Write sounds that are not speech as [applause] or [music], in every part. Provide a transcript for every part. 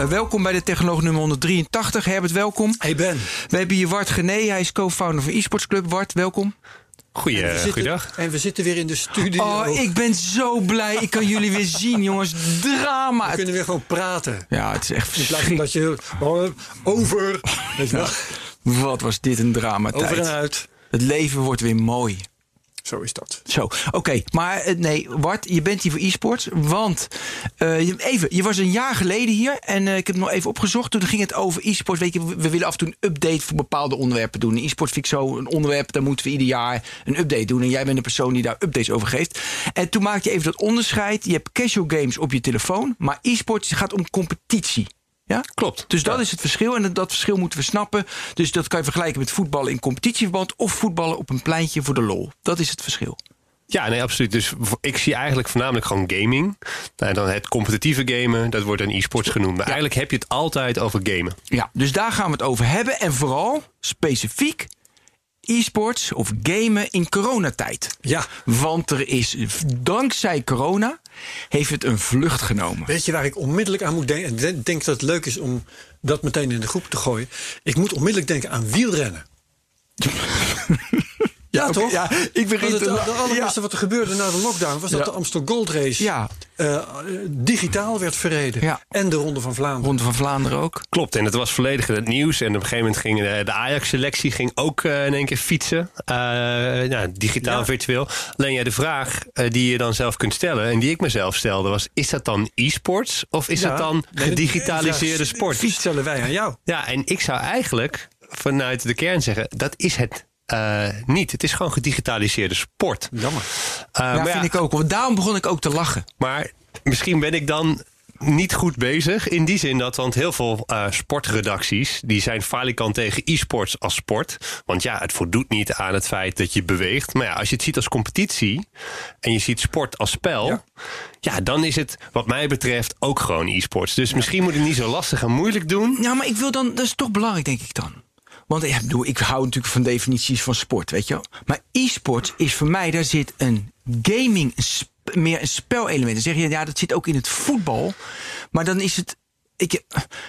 Uh, welkom bij de Technoloog nummer 183. Herbert, welkom. Hey Ben. We hebben hier Wart Gené. Hij is co-founder van eSports Club. Wart, welkom. Goeie, en goeiedag. En we zitten weer in de studio. Oh, ik ben zo blij. Ik kan jullie weer zien, jongens. Drama. We kunnen weer gewoon praten. Ja, het is echt verschrikkelijk. dat je oh, over. Weet je ja. Wat was dit een drama tijd. Over en uit. Het leven wordt weer mooi. Zo is dat. Zo, oké. Maar uh, nee, Wart, je bent hier voor e-sports. Want, uh, even, je was een jaar geleden hier. En uh, ik heb nog even opgezocht. Toen ging het over e-sports. Weet je, we willen af en toe een update voor bepaalde onderwerpen doen. E-sports vind ik zo een onderwerp. Daar moeten we ieder jaar een update doen. En jij bent de persoon die daar updates over geeft. En toen maakte je even dat onderscheid. Je hebt casual games op je telefoon. Maar e-sports gaat om competitie. Ja? Klopt. Dus dat ja. is het verschil en dat verschil moeten we snappen. Dus dat kan je vergelijken met voetballen in competitieverband of voetballen op een pleintje voor de lol. Dat is het verschil. Ja, nee, absoluut. Dus ik zie eigenlijk voornamelijk gewoon gaming. En dan het competitieve gamen, dat wordt een e-sports genoemd. Maar ja. eigenlijk heb je het altijd over gamen. Ja, dus daar gaan we het over hebben. En vooral specifiek e-sports of gamen in coronatijd. Ja. Want er is, dankzij corona, heeft het een vlucht genomen. Weet je waar ik onmiddellijk aan moet denken? En denk dat het leuk is om dat meteen in de groep te gooien. Ik moet onmiddellijk denken aan wielrennen. [laughs] Ja, ja, toch? Ja, ik begin het, te... De allereerste ja. wat er gebeurde na de lockdown was dat ja. de Amstel Gold Race ja. uh, digitaal werd verreden. Ja. En de Ronde van Vlaanderen. Ronde van Vlaanderen ook. Klopt, en het was volledig in het nieuws. En op een gegeven moment ging de, de Ajax-selectie ging ook uh, in één keer fietsen. Uh, nou, digitaal, virtueel. Alleen ja, de vraag die je dan zelf kunt stellen, en die ik mezelf stelde, was: is dat dan e-sports of is dat dan gedigitaliseerde sport? Fiets stellen wij aan jou. Ja, en ik zou eigenlijk vanuit de kern zeggen: dat is het uh, niet. Het is gewoon gedigitaliseerde sport. Jammer. Uh, ja, maar vind ja, ik ook. Daarom begon ik ook te lachen. Maar misschien ben ik dan niet goed bezig. In die zin dat, want heel veel uh, sportredacties... die zijn falikant tegen e-sports als sport. Want ja, het voldoet niet aan het feit dat je beweegt. Maar ja, als je het ziet als competitie... en je ziet sport als spel... Ja, ja dan is het wat mij betreft ook gewoon e-sports. Dus ja. misschien moet ik niet zo lastig en moeilijk doen. Ja, maar ik wil dan... Dat is toch belangrijk, denk ik dan. Want ja, ik hou natuurlijk van definities van sport, weet je wel. Maar e-sport is voor mij, daar zit een gaming, meer een spelelement. Dan zeg je, ja, dat zit ook in het voetbal. Maar dan is het... Ik,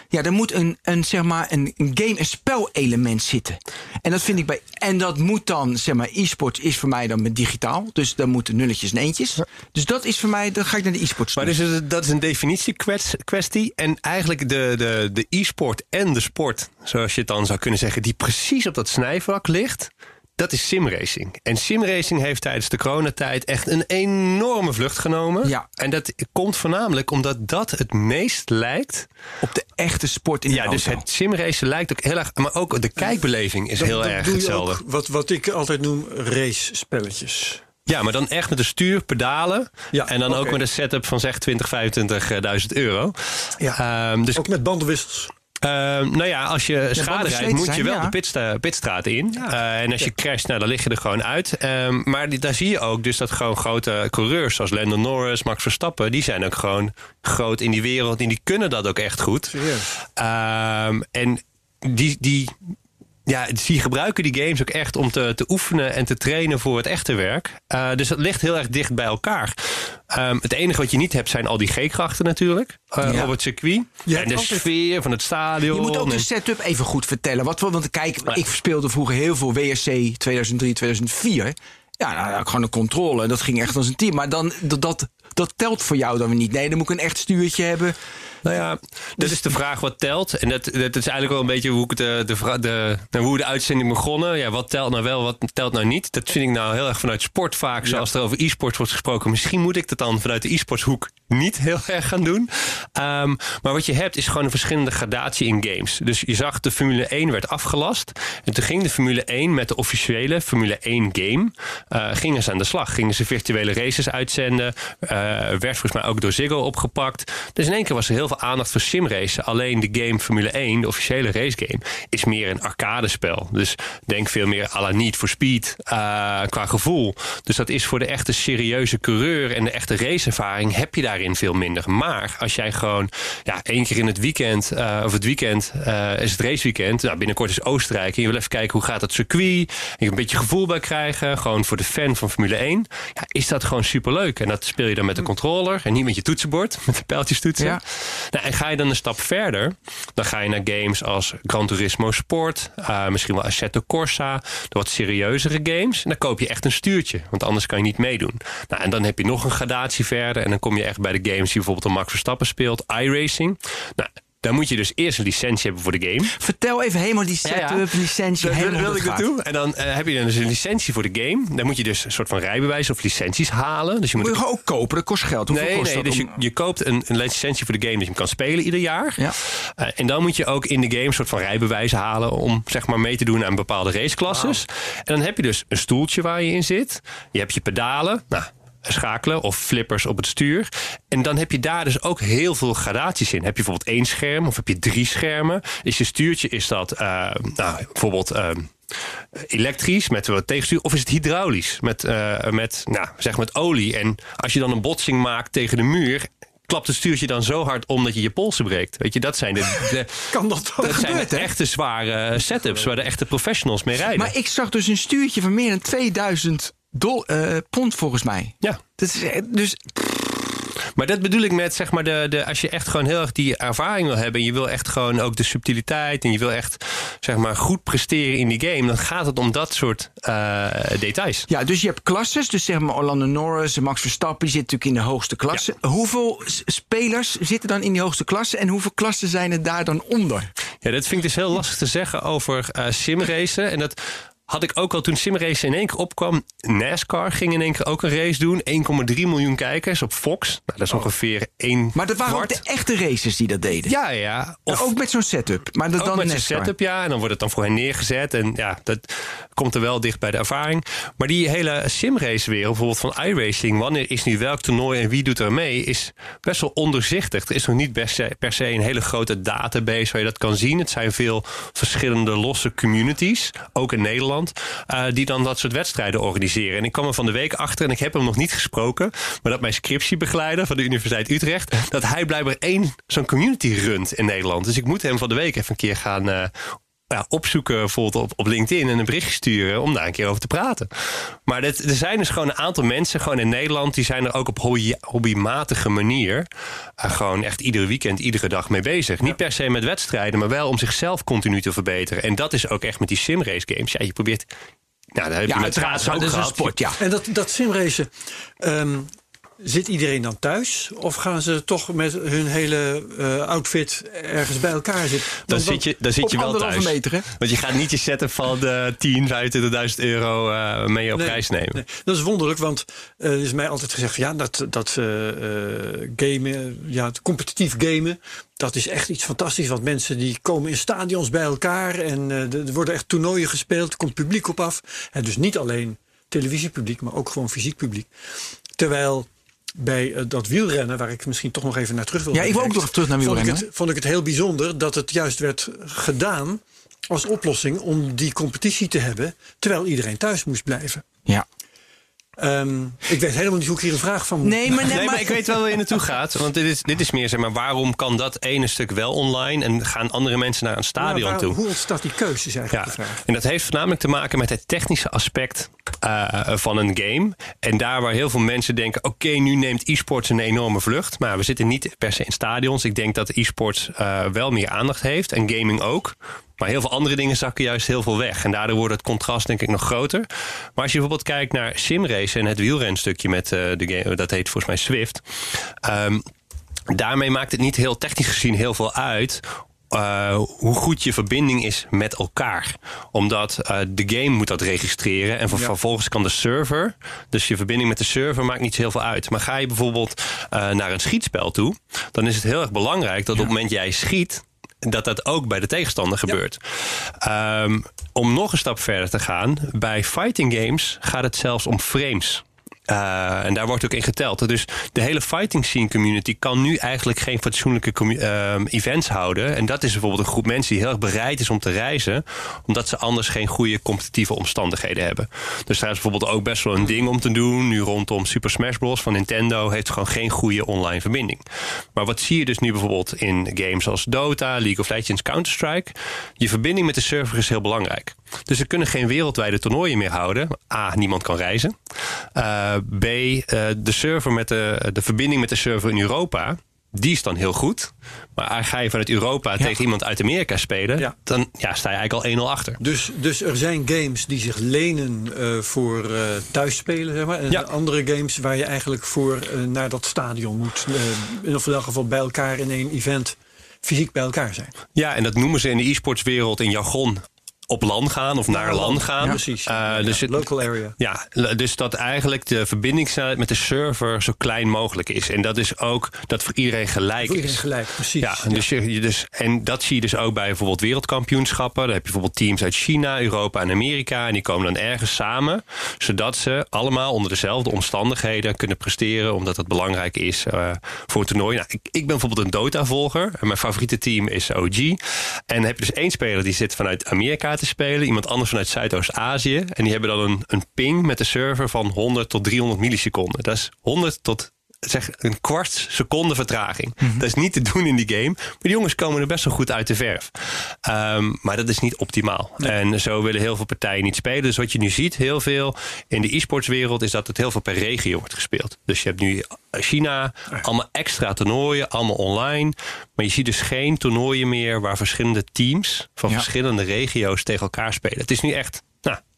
ja, er moet een, een, zeg maar, een, een game, een spelelement zitten. En dat vind ik bij. En dat moet dan, zeg maar, e-sport is voor mij dan met digitaal. Dus dan moeten nulletjes en eentjes. Dus dat is voor mij, dan ga ik naar de e-sport. Maar dus dat is een definitiekwestie. En eigenlijk de, de, de e-sport en de sport, zoals je het dan zou kunnen zeggen, die precies op dat snijvlak ligt. Dat is simracing. En simracing heeft tijdens de coronatijd echt een enorme vlucht genomen. Ja. En dat komt voornamelijk omdat dat het meest lijkt... Op de echte sport in de Ja, auto. dus het simracen lijkt ook heel erg... Maar ook de kijkbeleving is heel dan erg doe je hetzelfde. Ook wat, wat ik altijd noem race-spelletjes. Ja, maar dan echt met een stuur, pedalen. Ja, en dan okay. ook met een setup van zeg 20, 25.000 euro. Ja, um, dus ook met bandenwissels. Uh, nou ja, als je schade rijdt, moet je wel ja. de pitsta pitstraat in. Ja. Uh, en als je crasht, nou, dan lig je er gewoon uit. Um, maar die, daar zie je ook dus dat gewoon grote coureurs zoals Lando Norris, Max Verstappen, die zijn ook gewoon groot in die wereld en die kunnen dat ook echt goed. Um, en die, die, ja, die gebruiken die games ook echt om te, te oefenen en te trainen voor het echte werk. Uh, dus dat ligt heel erg dicht bij elkaar. Um, het enige wat je niet hebt zijn al die G-krachten natuurlijk. Uh, ja. Op het circuit. En de sfeer van het stadion. Je moet ook en... de setup even goed vertellen. Wat, want kijk, ja. ik speelde vroeger heel veel WRC 2003, 2004. Ja, nou, nou, gewoon een controle. Dat ging echt als een team. Maar dan, dat, dat, dat telt voor jou dan weer niet. Nee, dan moet ik een echt stuurtje hebben. Nou ja, dat is de vraag wat telt. En dat, dat is eigenlijk wel een beetje hoe, ik de, de, de, de, hoe de uitzending begonnen. Ja, wat telt nou wel, wat telt nou niet? Dat vind ik nou heel erg vanuit sport vaak. Ja. Zoals er over e-sports wordt gesproken. Misschien moet ik dat dan vanuit de e-sportshoek niet [laughs] heel erg gaan doen. Ehm, maar wat je hebt is gewoon een verschillende gradatie in games. Dus je zag de Formule 1 werd afgelast. En toen ging de Formule 1 met de officiële Formule 1 game. Uh, gingen ze aan de slag. Gingen ze virtuele races uitzenden. Uh, werd volgens mij ook door Ziggo opgepakt. Dus in één keer was er heel veel aandacht voor simracen. Alleen de game Formule 1, de officiële racegame, is meer een arcadespel. Dus denk veel meer à la Need for Speed uh, qua gevoel. Dus dat is voor de echte serieuze coureur en de echte raceervaring heb je daarin veel minder. Maar als jij gewoon ja, één keer in het weekend, uh, of het weekend uh, is het raceweekend. Nou, binnenkort is Oostenrijk. En je wil even kijken hoe gaat het circuit. En je een beetje gevoel bij krijgen. Gewoon voor de fan van Formule 1. Ja, is dat gewoon superleuk. En dat speel je dan met de controller en niet met je toetsenbord. [laughs] Met de pijltjes toetsen. Ja. Nou, en ga je dan een stap verder. Dan ga je naar games als Gran Turismo Sport. Uh, misschien wel Assetto Corsa. De wat serieuzere games. En dan koop je echt een stuurtje. Want anders kan je niet meedoen. Nou, en dan heb je nog een gradatie verder. En dan kom je echt bij de games die bijvoorbeeld een Max Verstappen speelt. iRacing. Nou, dan moet je dus eerst een licentie hebben voor de game. Vertel even helemaal die setup, ja, ja. licentie. Dat wil ik naartoe. En dan uh, heb je dan dus een licentie voor de game. Dan moet je dus een soort van rijbewijs of licenties halen. Dus je moet, moet je ook kopen, dat kost geld. Hoeveel nee, kost nee, dat dus om... je, je koopt een, een, licentie voor de game dat je hem kan spelen ieder jaar. Ja. Uh, en dan moet je ook in de game een soort van rijbewijs halen om zeg maar mee te doen aan bepaalde raceklasses. Wow. En dan heb je dus een stoeltje waar je in zit. Je hebt je pedalen. Nou, schakelen of flippers op het stuur. En dan heb je daar dus ook heel veel gradaties in. Heb je bijvoorbeeld één scherm of heb je drie schermen? Is je stuurtje is dat uh, nou, bijvoorbeeld. Uh, elektrisch met wat tegenstuur of is het hydraulisch met, uh, met, nou, zeg met olie. En als je dan een botsing maakt tegen de muur, klapt het stuurtje dan zo hard om dat je je polsen breekt. Weet je, dat zijn de, de [laughs] kan dat, dat zijn de echte zware setups waar de echte professionals mee rijden. Maar ik zag dus een stuurtje van meer dan 2000 Dol, uh, pond volgens mij. Ja. Dat is, dus. Maar dat bedoel ik met, zeg maar, de, de, als je echt gewoon heel erg die ervaring wil hebben. en je wil echt gewoon ook de subtiliteit. en je wil echt, zeg maar, goed presteren in die game. dan gaat het om dat soort uh, details. Ja, dus je hebt klasses. Dus zeg maar, Orlando Norris, Max Verstappen. die zitten natuurlijk in de hoogste klasse. Ja. Hoeveel spelers zitten dan in die hoogste klasse? en hoeveel klassen zijn er daar dan onder? Ja, dat vind ik dus heel lastig te zeggen over uh, simracen. En dat had ik ook al toen simrace in één keer opkwam. NASCAR ging in één keer ook een race doen. 1,3 miljoen kijkers op Fox. Nou, dat is oh. ongeveer één Maar dat waren kwart. ook de echte racers die dat deden? Ja, ja. Of, ook met zo'n setup. Maar dat ook dan met zo'n setup, ja. En dan wordt het dan voor hen neergezet. En ja, dat komt er wel dicht bij de ervaring. Maar die hele simrace wereld, bijvoorbeeld van iRacing. Wanneer is nu welk toernooi en wie doet er mee? Is best wel onderzichtig. Er is nog niet per se, per se een hele grote database waar je dat kan zien. Het zijn veel verschillende losse communities. Ook in Nederland. Uh, die dan dat soort wedstrijden organiseren. En ik kwam er van de week achter, en ik heb hem nog niet gesproken, maar dat mijn scriptiebegeleider van de Universiteit Utrecht, dat hij blijkbaar één zo'n community runt in Nederland. Dus ik moet hem van de week even een keer gaan uh, ja, opzoeken bijvoorbeeld op, op LinkedIn en een berichtje sturen om daar een keer over te praten. Maar er zijn dus gewoon een aantal mensen gewoon in Nederland die zijn er ook op hobby, hobbymatige manier uh, gewoon echt iedere weekend, iedere dag mee bezig. Ja. Niet per se met wedstrijden, maar wel om zichzelf continu te verbeteren. En dat is ook echt met die simrace games. Ja, je probeert nou, dat heb je uiteraard, ook dat is een gehad. sport, ja. En dat, dat simracen, um, zit iedereen dan thuis? Of gaan ze toch met hun hele uh, outfit ergens bij elkaar zitten? Dan zit je, dan zit je wel thuis. meter, hè? Want je gaat niet je setup van de 10, 25.000 euro uh, mee op Nee, prijs nemen. nee. Dat is wonderlijk, want uh, er is mij altijd gezegd... ja, dat, dat gamen, ja, het competitief gamen... dat is echt iets fantastisch. Want mensen die komen in stadions bij elkaar... en er worden echt toernooien gespeeld, er komt publiek op af. En dus niet alleen televisiepubliek, maar ook gewoon fysiek publiek. Terwijl bij uh, dat wielrennen, waar ik misschien toch nog even naar terug wil. Ja, ik wil ook nog terug naar vond ik, wielrennen. het, vond ik het heel bijzonder dat het juist werd gedaan als oplossing om die competitie te hebben, terwijl iedereen thuis moest blijven. Ja. Um, ik weet helemaal niet hoe ik hier een vraag van moet. Nee, maar, nee, Nee, maar ik weet wel waar je naartoe gaat. Want dit is, dit is meer, zeg maar, waarom kan dat ene stuk wel online en gaan andere mensen naar een stadion toe? Hoe ontstaat die keuze, is eigenlijk Ja, de vraag. en dat heeft voornamelijk te maken met het technische aspect uh, van een game. En daar waar heel veel mensen denken: oké, nu neemt e-sports een enorme vlucht. Maar we zitten niet per se in stadions. Ik denk dat e-sports uh, wel meer aandacht heeft en gaming ook. Maar heel veel andere dingen zakken juist heel veel weg. En daardoor wordt het contrast denk ik nog groter. Maar als je bijvoorbeeld kijkt naar simrace en het wielrenstukje met uh, de game, dat heet volgens mij Swift. Um, daarmee maakt het niet heel technisch gezien heel veel uit eh, hoe goed je verbinding is met elkaar. Omdat eh, de game moet dat registreren. En vervolgens kan de server. Dus je verbinding met de server maakt niet heel veel uit. Maar ga je bijvoorbeeld uh, naar een schietspel toe. Dan is het heel erg belangrijk dat op het moment jij schiet dat dat ook bij de tegenstander gebeurt. Ja. Um, om nog een stap verder te gaan, bij fighting games gaat het zelfs om frames. Uh, en daar wordt ook in geteld. Dus de hele fighting scene community kan nu eigenlijk geen fatsoenlijke uh, events houden. En dat is bijvoorbeeld een groep mensen die heel erg bereid is om te reizen, omdat ze anders geen goede competitieve omstandigheden hebben. Dus daar is bijvoorbeeld ook best wel een ding om te doen. Nu rondom Super Smash Bros. van Nintendo heeft gewoon geen goede online verbinding. Maar wat zie je dus nu bijvoorbeeld in games als Dota, League of Legends, Counter-Strike? Je verbinding met de server is heel belangrijk. Dus ze kunnen geen wereldwijde toernooien meer houden. A, niemand kan reizen. Uh, B, uh, de server met de, de verbinding met de server in Europa. Die is dan heel goed. Maar ga je vanuit Europa ja. tegen iemand uit Amerika spelen, ja. dan ja, sta je eigenlijk al 1-0 achter. Dus, dus er zijn games die zich lenen uh, voor uh, thuisspelen, zeg maar. En ja. andere games waar je eigenlijk voor uh, naar dat stadion moet. in ieder geval bij elkaar in één event fysiek bij elkaar zijn. Ja, en dat noemen ze in de e-sportswereld in jargon op land gaan of naar, naar land. land gaan. Ja, precies. Uh, dus het, local area. Ja, dus dat eigenlijk de verbindingssnelheid met de server zo klein mogelijk is. En dat is ook dat voor iedereen gelijk voor iedereen is. gelijk, precies. Ja, dus, je, dus, en dat zie je dus ook bij bijvoorbeeld wereldkampioenschappen. Dan heb je bijvoorbeeld teams uit China, Europa en Amerika. En die komen dan ergens samen. Zodat ze allemaal onder dezelfde omstandigheden kunnen presteren. Omdat dat belangrijk is uh, voor een toernooi. Nou, ik, ik ben bijvoorbeeld een Dota-volger. En mijn favoriete team is OG. En dan heb je dus één speler die zit vanuit Amerika te spelen. Iemand anders vanuit Zuidoost-Azië. En die hebben dan een, een ping met de server van 100 tot 300 milliseconden. Dat is 100 tot zeg een kwart seconde vertraging. Mm -hmm. Dat is niet te doen in die game. Maar die jongens komen er best wel goed uit de verf. Um, maar dat is niet optimaal. Nee. En zo willen heel veel partijen niet spelen. Dus wat je nu ziet, heel veel in de e-sportswereld... is dat het heel veel per regio wordt gespeeld. Dus je hebt nu China, allemaal extra toernooien, allemaal online. Maar je ziet dus geen toernooien meer... waar verschillende teams van ja. verschillende regio's tegen elkaar spelen. Het is nu echt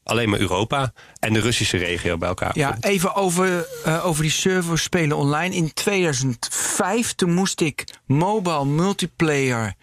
alleen maar Europa en de Russische regio bij elkaar. Ja, even over, uh, over die servers spelen online. In 2005 toen moest ik mobile multiplayer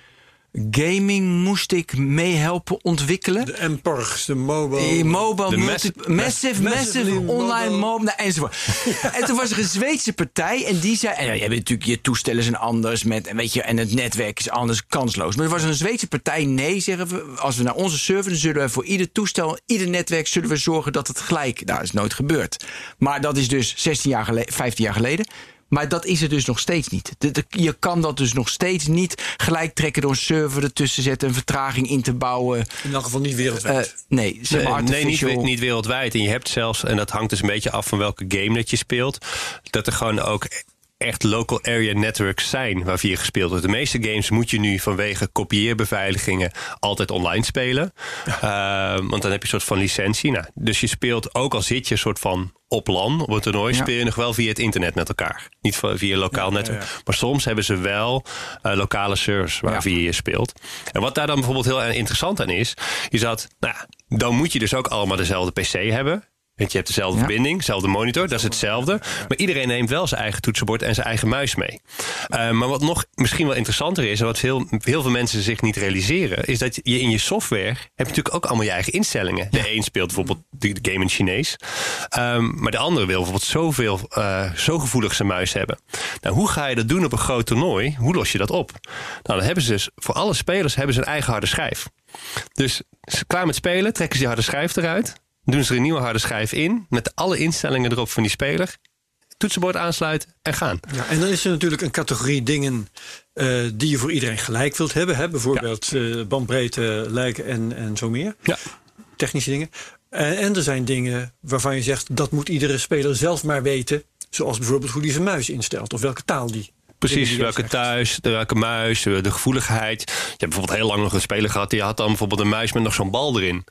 gaming moest ik meehelpen ontwikkelen. De MPERGs, de mobile... Die mobile de multi, massive, massive, massive online mobile, nou, enzovoort. [laughs] en toen was er een Zweedse partij en die zei... En ja, je hebt natuurlijk, je toestellen zijn anders met, en weet je, en het netwerk is anders, kansloos. Maar er was een Zweedse partij, nee, zeggen we, als we naar onze server, dan zullen we voor ieder toestel, ieder netwerk, zullen we zorgen dat het gelijk, nou, dat is nooit gebeurd. Maar dat is dus 16 jaar geleden, 15 jaar geleden. Maar dat is er dus nog steeds niet. De, de, je kan dat dus nog steeds niet gelijk trekken door een server ertussen zetten, een vertraging in te bouwen. In elk geval niet wereldwijd. Uh, nee, zeg maar nee, nee niet, niet, wereldwijd. En je hebt zelfs, en dat hangt dus een beetje af van welke game dat je speelt, dat er gewoon ook echt local area networks zijn waar via gespeeld wordt. De meeste games moet je nu vanwege kopieerbeveiligingen altijd online spelen. Ja. Uh, want dan heb je een soort van licentie. Nou, dus je speelt ook al zit je een soort van op LAN, op een toernooi, ja. speel je nog wel via het internet met elkaar. Niet via lokaal ja, netwerk. Maar soms hebben ze wel uh, lokale servers waar via je speelt. En wat daar dan bijvoorbeeld heel interessant aan is, is dat, nou, dan moet je dus ook allemaal dezelfde PC hebben. Want je hebt dezelfde ja. verbinding, dezelfde monitor, dat is hetzelfde. Maar iedereen neemt wel zijn eigen toetsenbord en zijn eigen muis mee. Uh, maar wat nog misschien wel interessanter is, en wat veel, heel veel mensen zich niet realiseren, is dat je in je software heb je natuurlijk ook allemaal je eigen instellingen. Ja. De een speelt bijvoorbeeld de game in Chinees, um, maar de andere wil bijvoorbeeld zoveel, uh, zo gevoelig zijn muis hebben. Nou, hoe ga je dat doen op een groot toernooi? Hoe los je dat op? Nou, dan hebben ze dus voor alle spelers hebben ze een eigen harde schijf. Dus klaar met spelen, trekken ze die harde schijf eruit doen ze er een nieuwe harde schijf in. Met alle instellingen erop van die speler. Toetsenbord aansluiten en gaan. Ja, en dan is er natuurlijk een categorie dingen uh, die je voor iedereen gelijk wilt hebben. Hè? Bijvoorbeeld ja. uh, bandbreedte, lijken en, en zo meer. Ja. Technische dingen. En, en er zijn dingen waarvan je zegt dat moet iedere speler zelf maar weten. Zoals bijvoorbeeld hoe hij zijn muis instelt of welke taal die Precies, welke thuis, de welke muis, de gevoeligheid. Je hebt bijvoorbeeld heel lang nog een speler gehad... die had dan bijvoorbeeld een muis met nog zo'n bal erin.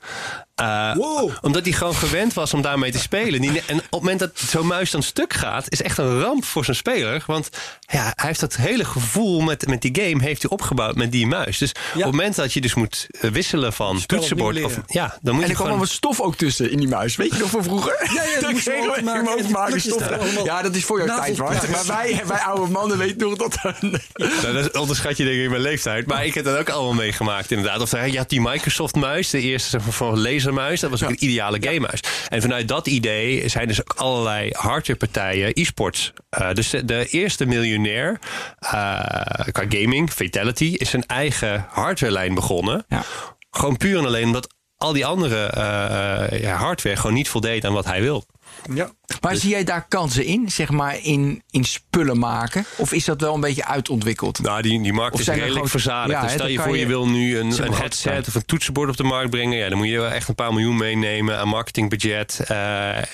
Uh, wow. Omdat hij gewoon gewend was om daarmee te spelen. Die, en op het moment dat zo'n muis dan stuk gaat... is echt een ramp voor zo'n speler. Want ja, hij heeft dat hele gevoel met, met die game... heeft hij opgebouwd met die muis. Dus ja. op het moment dat je dus moet wisselen van toetsenbord... Of, ja, dan moet en er kwam gewoon... wat stof ook tussen in die muis. Weet je nog van vroeger? Ja, ja [laughs] dat moest je maken. Ja, dat is voor jouw tijd. Maar wij, wij oude mannen weten [laughs] nog dat... Nou, dat onderschat je denk ik in mijn leeftijd. Maar ik heb dat ook allemaal meegemaakt inderdaad. Of je had die Microsoft muis, de eerste zeg maar, van lasermuis. Dat was ook een ideale gamemuis. En vanuit dat idee zijn dus ook allerlei hardwarepartijen, e-sports. Uh, dus de, de, eerste miljonair uh, qua gaming, Fatality, is zijn eigen hardwarelijn begonnen. Ja. Gewoon puur en alleen omdat al die andere uh, ja, hardware gewoon niet voldeed aan wat hij wil. Ja. Maar zie jij daar kansen in, zeg maar, in, in spullen maken? Of is dat wel een beetje uitontwikkeld? Nou, die, die markt is redelijk verzadigd. dus stel je voor, je, je, wil nu een, een headset of een toetsenbord op de markt brengen. Ja, dan moet je echt een paar miljoen meenemen aan marketingbudget. Uh,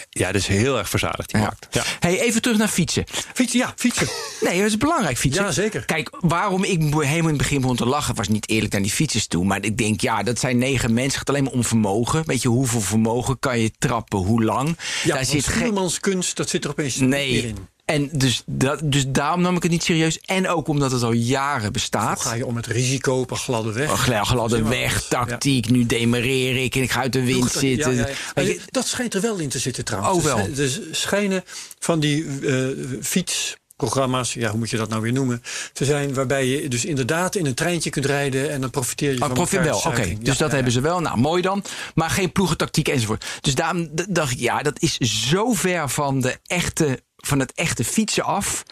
ja, dat is heel erg verzadigd, die markt. Ja. Hey, even terug naar fietsen. Fietsen, ja, fietsen. Nee, dat is belangrijk, fietsen. Ja, zeker. Kijk, waarom ik helemaal in het begin begon te lachen... was niet eerlijk naar die fietsers toe. Maar ik denk, ja, dat zijn negen mensen. Het gaat alleen maar om vermogen. Weet je, hoeveel vermogen kan je trappen, hoe lang? Ja, daar zit geen kunst, dat zit er opeens nee. in. En dus, dat, dus daarom nam ik het niet serieus. En ook omdat het al jaren bestaat. Ga je om het risico op een gladde weg. Oh, gladde weg, tactiek. Nu demereer ik en ik ga uit de wind zitten. Ja, ja. Dat schijnt er wel in te zitten trouwens. Oh, wel. Dus schijnen van die uh, fiets programma's, ja, hoe moet je dat nou weer noemen, te zijn waarbij je dus inderdaad in een treintje kunt rijden en dan profiteer je oh, van profiteer wel, oké. Dus dat hebben ze wel. Nou, mooi dan. Maar geen ploegentactiek enzovoort. Dus daarom dacht ik, ja, dat is zo ver van, de echte, van het echte fietsen af.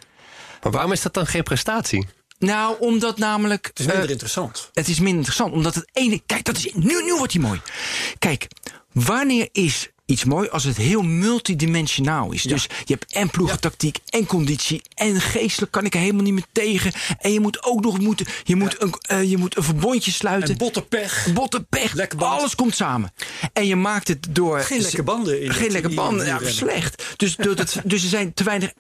Maar waarom is dat dan geen prestatie? Nou, omdat namelijk. Het is minder uh, interessant. Het is minder interessant, omdat het ene. Kijk, dat is. Nu, nu wordt hij mooi. Kijk, wanneer is iets mooi als het heel multidimensionaal is. Dus je hebt en ploegentactiek en conditie en geestelijk kan ik er helemaal niet meer tegen. En je moet ook nog moeten, je moet, een, uh, je moet een verbondje sluiten. En bottenpech. Bottenpech. Alles komt samen. En je maakt het door. Geen lekke banden. In geen lekke banden. Ja, slecht. Dus, door het, [laughs] dus er zijn te weinig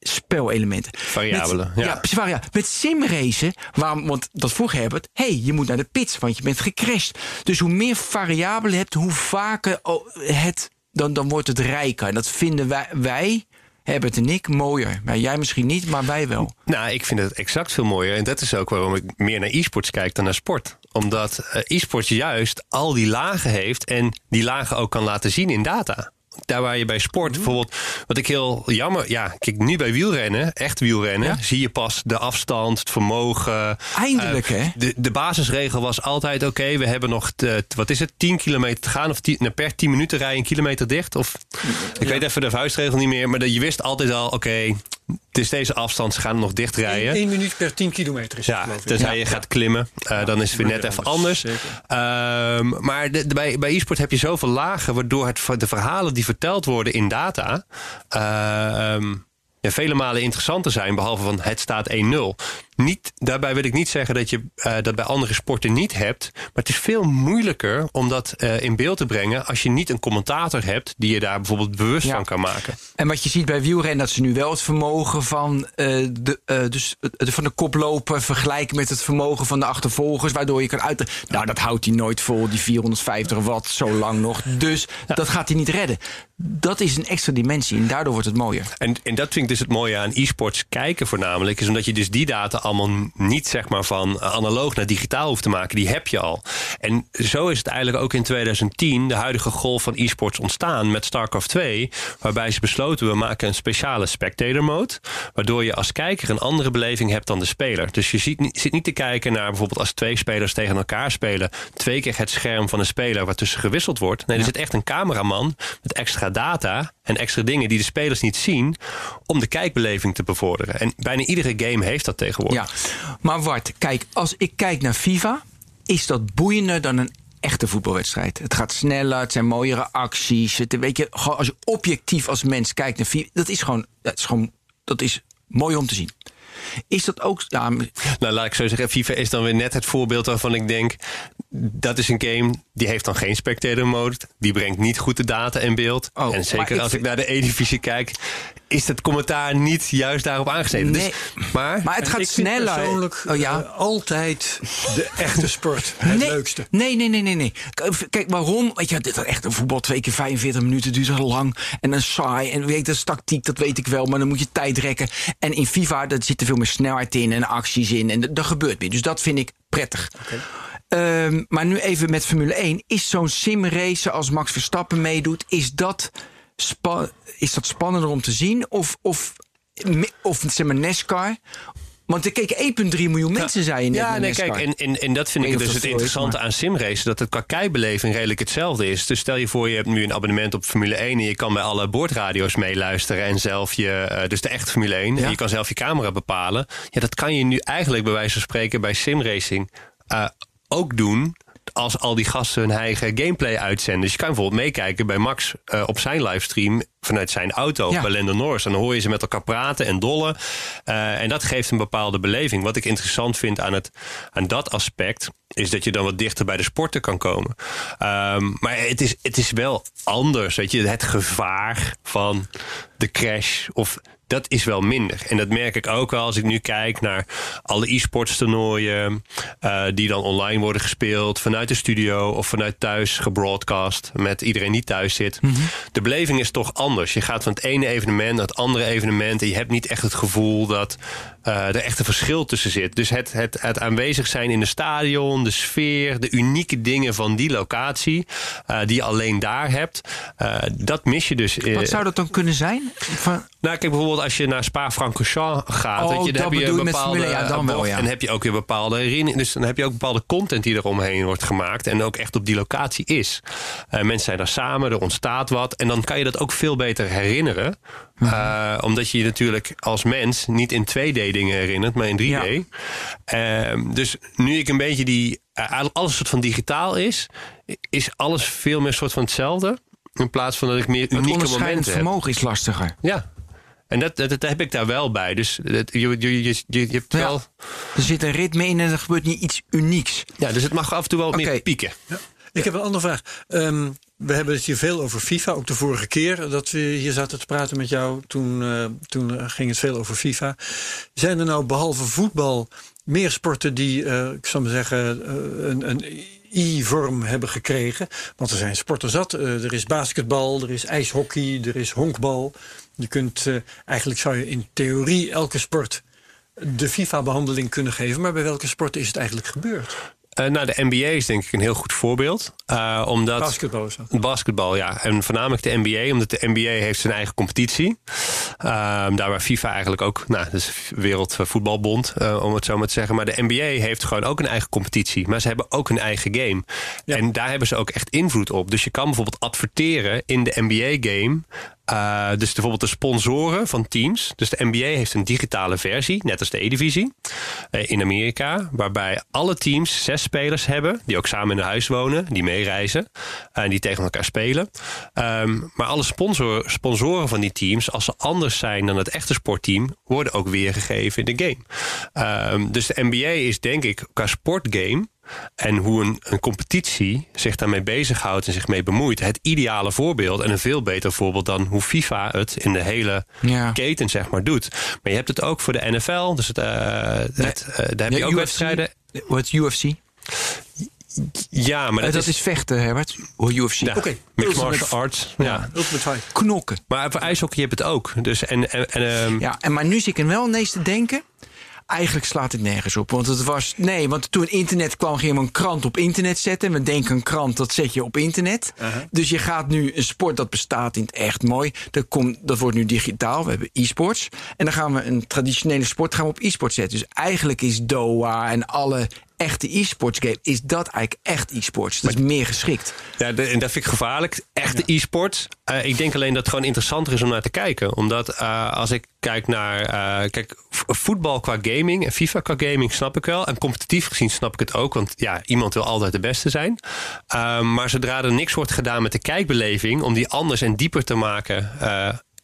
spelelementen. Variabelen. Met, ja. ja, Met simracen, waarom, want dat vroeg Herbert, hey, je moet naar de pits, want je bent gecrashed. Dus hoe meer variabelen hebt, hoe vaker oh, het, dan, dan wordt het rijker. En dat vinden wij, wij Herbert en ik mooier. Maar jij misschien niet, maar wij wel. Nou, ik vind het exact veel mooier. En dat is ook waarom ik meer naar e-sports kijk dan naar sport. Omdat uh, e-sports juist al die lagen heeft en die lagen ook kan laten zien in data daar waar je bij sport mhm. bijvoorbeeld, wat ik heel jammer, ja, kijk, nu bij wielrennen, echt wielrennen, zie je pas de afstand, het vermogen. Eindelijk, uh, hè? De, de basisregel was altijd: oké, we hebben nog, te, wat is het, 10 kilometer te gaan, of 10, nou, per 10 minuten rijden een kilometer dicht. Of ik weet even de vuistregel niet meer, maar je wist altijd al: oké, het is deze afstand, ze gaan nog dicht rijden. 1 minuut per 10 kilometer is het, ja, Tenzij je gaat klimmen, uh, dan is het weer net even anders. Um, maar de, de, bij, bij e-sport heb je zoveel lagen, waardoor het, de verhalen die verteld worden in data. Uh, um, ja, vele malen interessanter zijn, behalve van het staat 1-0. Niet, daarbij wil ik niet zeggen dat je uh, dat bij andere sporten niet hebt. Maar het is veel moeilijker om dat uh, in beeld te brengen als je niet een commentator hebt die je daar bijvoorbeeld bewust van kan maken. En wat je ziet bij wielrennen, dat ze nu wel het vermogen van, uh, de, dus, van de koploper vergelijken met het vermogen van de achtervolgers. Waardoor je kan uit. Nou, dat houdt hij nooit vol, die 450 watt, zo lang nog. Dus dat gaat hij niet redden. Dat is een extra dimensie en daardoor wordt het mooier. En, en dat vind ik dus het mooie aan e-sports kijken voornamelijk. Is omdat je dus die data allemaal niet zeg maar van analoog naar digitaal hoeft te maken. Die heb je al. En zo is het eigenlijk ook in 2010 de huidige golf van e-sports ontstaan met StarCraft 2. Waarbij ze besloten we maken een speciale spectator mode. Waardoor je als kijker een andere beleving hebt dan de speler. Dus je ziet, zit niet te kijken naar bijvoorbeeld als twee spelers tegen elkaar spelen. Twee keer het scherm van een speler waartussen gewisseld wordt. Nee, er zit echt een cameraman met extra data en extra dingen die de spelers niet zien om de kijkbeleving te bevorderen. En bijna iedere game heeft dat tegenwoordig. Ja, maar Wart, kijk, als ik kijk naar FIFA, is dat boeiender dan een echte voetbalwedstrijd. Het gaat sneller, het zijn mooiere acties. Het, weet je, als je objectief als mens kijkt naar FIFA, dat is gewoon, dat is gewoon, dat is mooi om te zien. Is dat ook. Ja, nou, laat ik zo zeggen. FIFA is dan weer net het voorbeeld waarvan ik denk. Dat is een game die heeft dan geen spectator mode. Die brengt niet goed de data in beeld. Oh, en zeker als ik naar de E-divisie kijk, is het commentaar niet juist daarop aangesneden. Dus, nee, maar, maar het gaat sneller. persoonlijk oh, ja. Uh, altijd de echte sport het nee, leukste. Nee, nee, nee, nee, nee. Kijk, waarom? Weet je, dit is echt een voetbal twee keer 45 minuten duurt zo lang. En dan saai. En weet, dat is tactiek, dat weet ik wel. Maar dan moet je tijd rekken. En in FIFA, daar zit er veel meer snelheid in en acties in. En dat gebeurt meer. Dus dat vind ik prettig. Okay. Um, maar nu even met Formule 1. Is zo'n simrace als Max Verstappen meedoet, is dat is dat spannender om te zien? Of, of, of zeg maar NASCAR? Want er keken 1,3 miljoen mensen, zei je net. Ja, nee, NASCAR. kijk, en, en, en dat vind Ik dus het is, interessante maar- aan simracen. Dat het qua kijkbeleving redelijk hetzelfde is. Dus stel je voor, je hebt nu een abonnement op Formule 1... en je kan bij alle boordradio's meeluisteren en zelf je... eh, dus de echte Formule 1, Ja. en je kan zelf je camera bepalen. Ja, dat kan je nu eigenlijk bij wijze van spreken bij simracing eh, ook doen... als al die gasten hun eigen gameplay uitzenden. Dus je kan bijvoorbeeld meekijken bij Max eh, op zijn livestream... vanuit zijn auto Ja. bij Lando Norris. En dan hoor je ze met elkaar praten en dollen. Eh, en dat geeft een bepaalde beleving. Wat ik interessant vind aan, het, aan dat aspect... is dat je dan wat dichter bij de sporten kan komen. Ehm, maar het is, het is wel anders. Weet je, het gevaar van de crash... of dat is wel minder. En dat merk ik ook wel als ik nu kijk naar alle e-sports toernooien... eh, die dan online worden gespeeld vanuit de studio... of vanuit thuis gebroadcast met iedereen die thuis zit. De beleving is toch anders. Je gaat van het ene evenement naar het andere evenement... en je hebt niet echt het gevoel dat eh, er echt een verschil tussen zit. Dus het, het, het aanwezig zijn in de stadion, de sfeer... de unieke dingen van die locatie... eh, die je alleen daar hebt, eh, dat mis je dus. Wat zou dat dan kunnen zijn? Van, nou, kijk bijvoorbeeld als je naar Spa-Francorchamps gaat. Oh, je, dan heb je een met bepaalde ja, dan wel, ja. En heb je ook weer bepaalde herinneringen. Dus dan heb je ook bepaalde content die er omheen wordt gemaakt. En ook echt op die locatie is. Mensen zijn daar samen, er ontstaat wat. En dan kan je dat ook veel beter herinneren. Mhm. Eh, omdat je je natuurlijk als mens niet in 2D dingen herinnert, maar in 3D. Ehm, dus nu ik een beetje die. eh, alles wat van digitaal is, is alles veel meer soort van hetzelfde. In plaats van dat ik meer het unieke momenten heb. vermogen is lastiger. Ja. En dat, dat, dat heb ik daar wel bij. Dus dat, je, je, je, je, je hebt Ja. wel. Er zit een ritme in en er gebeurt niet iets unieks. Ja, dus het mag af en toe wel meer pieken. Ik heb een andere vraag. Ehm, we hebben het hier veel over FIFA. Ook de vorige keer dat we hier zaten te praten met jou. Toen, eh, toen ging het veel over FIFA. Zijn er nou behalve voetbal meer sporten die, eh, ik zou maar zeggen, eh, een, een I-vorm hebben gekregen? Want er zijn sporten zat. Er is basketbal, er is ijshockey, er is honkbal. Je kunt, eigenlijk zou je in theorie elke sport de FIFA-behandeling kunnen geven. Maar bij welke sporten is het eigenlijk gebeurd? Eh, nou, de NBA is denk ik een heel goed voorbeeld. Eh, omdat Basketbal is dat. Basketbal, ja. En voornamelijk de NBA, omdat de NBA heeft zijn eigen competitie. Ehm, daar waar FIFA eigenlijk ook, nou, dat is Wereldvoetbalbond, eh, om het zo maar te zeggen. Maar de NBA heeft gewoon ook een eigen competitie. Maar ze hebben ook een eigen game. Ja. En daar hebben ze ook echt invloed op. Dus je kan bijvoorbeeld adverteren in de NBA-game. Eh, dus bijvoorbeeld de sponsoren van teams. Dus de NBA heeft een digitale versie, net als de E-divisie eh, in Amerika. Waarbij alle teams zes spelers hebben, die ook samen in huis wonen, die meereizen en die tegen elkaar spelen. Ehm, maar alle sponsor, sponsoren van die teams, als ze anders zijn dan het echte sportteam, worden ook weergegeven in de game. Ehm, dus de NBA is denk ik qua sportgame en hoe een, een competitie zich daarmee bezighoudt en zich mee bemoeit. Het ideale voorbeeld en een veel beter voorbeeld dan hoe FIFA het in de hele Ja. keten zeg maar doet. Maar je hebt het ook voor de NFL. Dus het, eh, het, eh, daar heb je ook UFC. wedstrijden. Wat UFC? Ja, maar Eh, dat, dat is vechten, Herbert. Hoe UFC. ja, Oké. mixed martial arts. Ja. Ultimate Fight. Knokken. Maar voor ijshockey heb je het ook. Dus en, en, en, ehm, Ja, en maar nu zit ik er wel ineens te denken. Eigenlijk slaat het nergens op. Want het was. Nee, want toen internet kwam, ging je een krant op internet zetten. We denken een krant, dat zet je op internet. Dus je gaat nu een sport dat bestaat in het echt mooi. Dat, komt, dat wordt nu digitaal. We hebben e-sports. En dan gaan we een traditionele sport gaan we op e-sport zetten. Dus eigenlijk is Doha en alle echte e-sports game. Is dat eigenlijk echt e-sports? Dat is meer geschikt. Ja, de- en dat vind ik gevaarlijk. Echte e-sport. Eh, ik denk alleen dat het gewoon interessanter is om naar te kijken. Omdat eh, als ik kijk naar. eh, kijk, voetbal qua gaming en FIFA qua gaming snap ik wel. En competitief gezien snap ik het ook. Want ja, iemand wil altijd de beste zijn. Ehm, maar zodra er niks wordt gedaan met de kijkbeleving. om die anders en dieper te maken.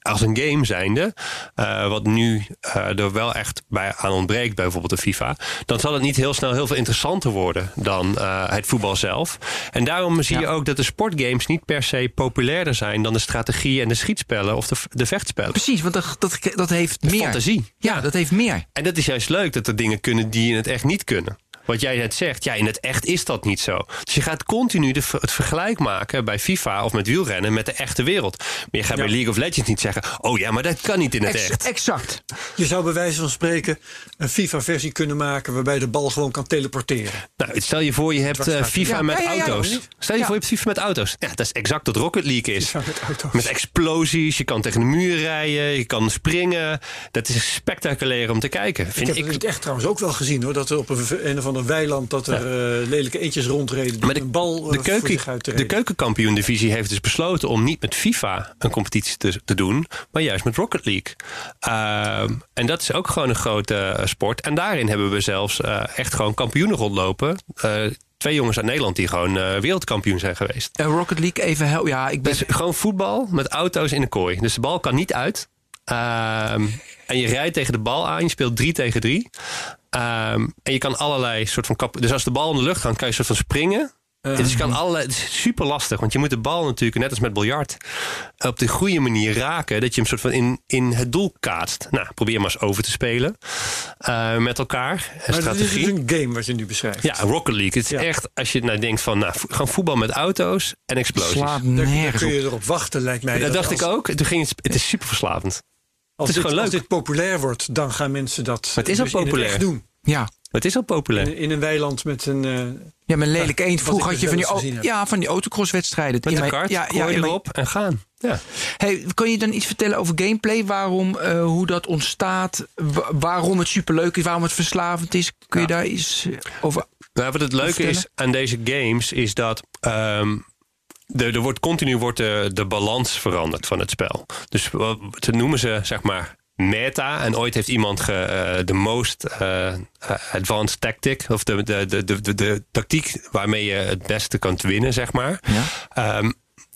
Als een game zijnde, eh, wat nu eh, er wel echt bij aan ontbreekt, bij bijvoorbeeld de FIFA, dan zal het niet heel snel heel veel interessanter worden dan eh, het voetbal zelf. En daarom zie je Ja. ook dat de sportgames niet per se populairder zijn dan de strategie en de schietspellen of de, de vechtspellen. Precies, want dat, dat, dat heeft meer. Fantasie. Ja, dat heeft meer. En dat is juist leuk dat er dingen kunnen die in het echt niet kunnen. Wat jij net zegt, ja, in het echt is dat niet zo. Dus je gaat continu de, het vergelijk maken bij FIFA of met wielrennen met de echte wereld. Maar je gaat bij League of Legends niet zeggen, oh ja, maar dat kan niet in het Ex- echt. Exact. Je zou bij wijze van spreken een FIFA-versie kunnen maken waarbij de bal gewoon kan teleporteren. Nou, stel je voor, je hebt eh, FIFA Ja, met ja, ja, ja, auto's. Stel je Ja. voor, je hebt FIFA met auto's. Ja, dat is exact wat Rocket League is. FIFA met auto's. Met explosies, je kan tegen de muur rijden, je kan springen. Dat is spectaculair om te kijken. Ik Vind heb ik, het in het echt trouwens ook wel gezien hoor. Dat er op een, een of ander weiland dat er eh, lelijke eentjes rondreden. Die Maar de, een bal eh, de, voor zich keuken, de keukenkampioen-divisie heeft dus besloten om niet met FIFA een competitie te, te doen, maar juist met Rocket League. Ehm, en dat is ook gewoon een grote eh, sport. En daarin hebben we zelfs eh, echt gewoon kampioenen rondlopen. Eh, twee jongens uit Nederland die gewoon eh, wereldkampioen zijn geweest. En Rocket League even helpen. Ja, ik ben. Dus gewoon voetbal met auto's in de kooi. Dus de bal kan niet uit. Ehm, en je rijdt tegen de bal aan. Je speelt drie tegen drie. Ehm, en je kan allerlei soort van kap. Dus als de bal in de lucht gaat, kan je soort van springen. dus je kan allerlei, het is super lastig, want je moet de bal natuurlijk, net als met biljart, op de goede manier raken. Dat je hem soort van in, in het doel kaatst. Nou, probeer maar eens over te spelen eh, met elkaar. Maar dit is dus strategie. een game wat je nu beschrijft. Ja, Rocket League. Het is Ja. echt, als je nou denkt van, nou, gewoon voetbal met auto's en explosies. slaat Daar, daar nergens kun op. je erop wachten, lijkt mij. Dat dacht als, ik ook. Toen ging het, het is super verslavend. Als, Het is dit, als leuk. dit populair wordt, dan gaan mensen dat Maar het is al dus in het populair. echt doen. Ja. Het is al populair. In, in een weiland met een... eh, Ja, met lelijke eend. Vroeger had je van die, ja, van die autocrosswedstrijden. Met maar- kaart, ja, erop en gaan. Ja. Hey, kan je dan iets vertellen over gameplay? Waarom, eh, hoe dat ontstaat? Wa- waarom het superleuk is? Waarom het verslavend is? Kun je daar iets eh, over... Nou, wat het leuke vertellen? is aan deze games is dat ehm, er, er wordt continu wordt de, de balans veranderd van het spel. Dus wat ze noemen ze zeg maar meta. En ooit heeft iemand eh, de most eh, eh, advanced tactic of de, de, de, de, de, tactiek waarmee je het beste kunt winnen, zeg maar. Ja. Ehm,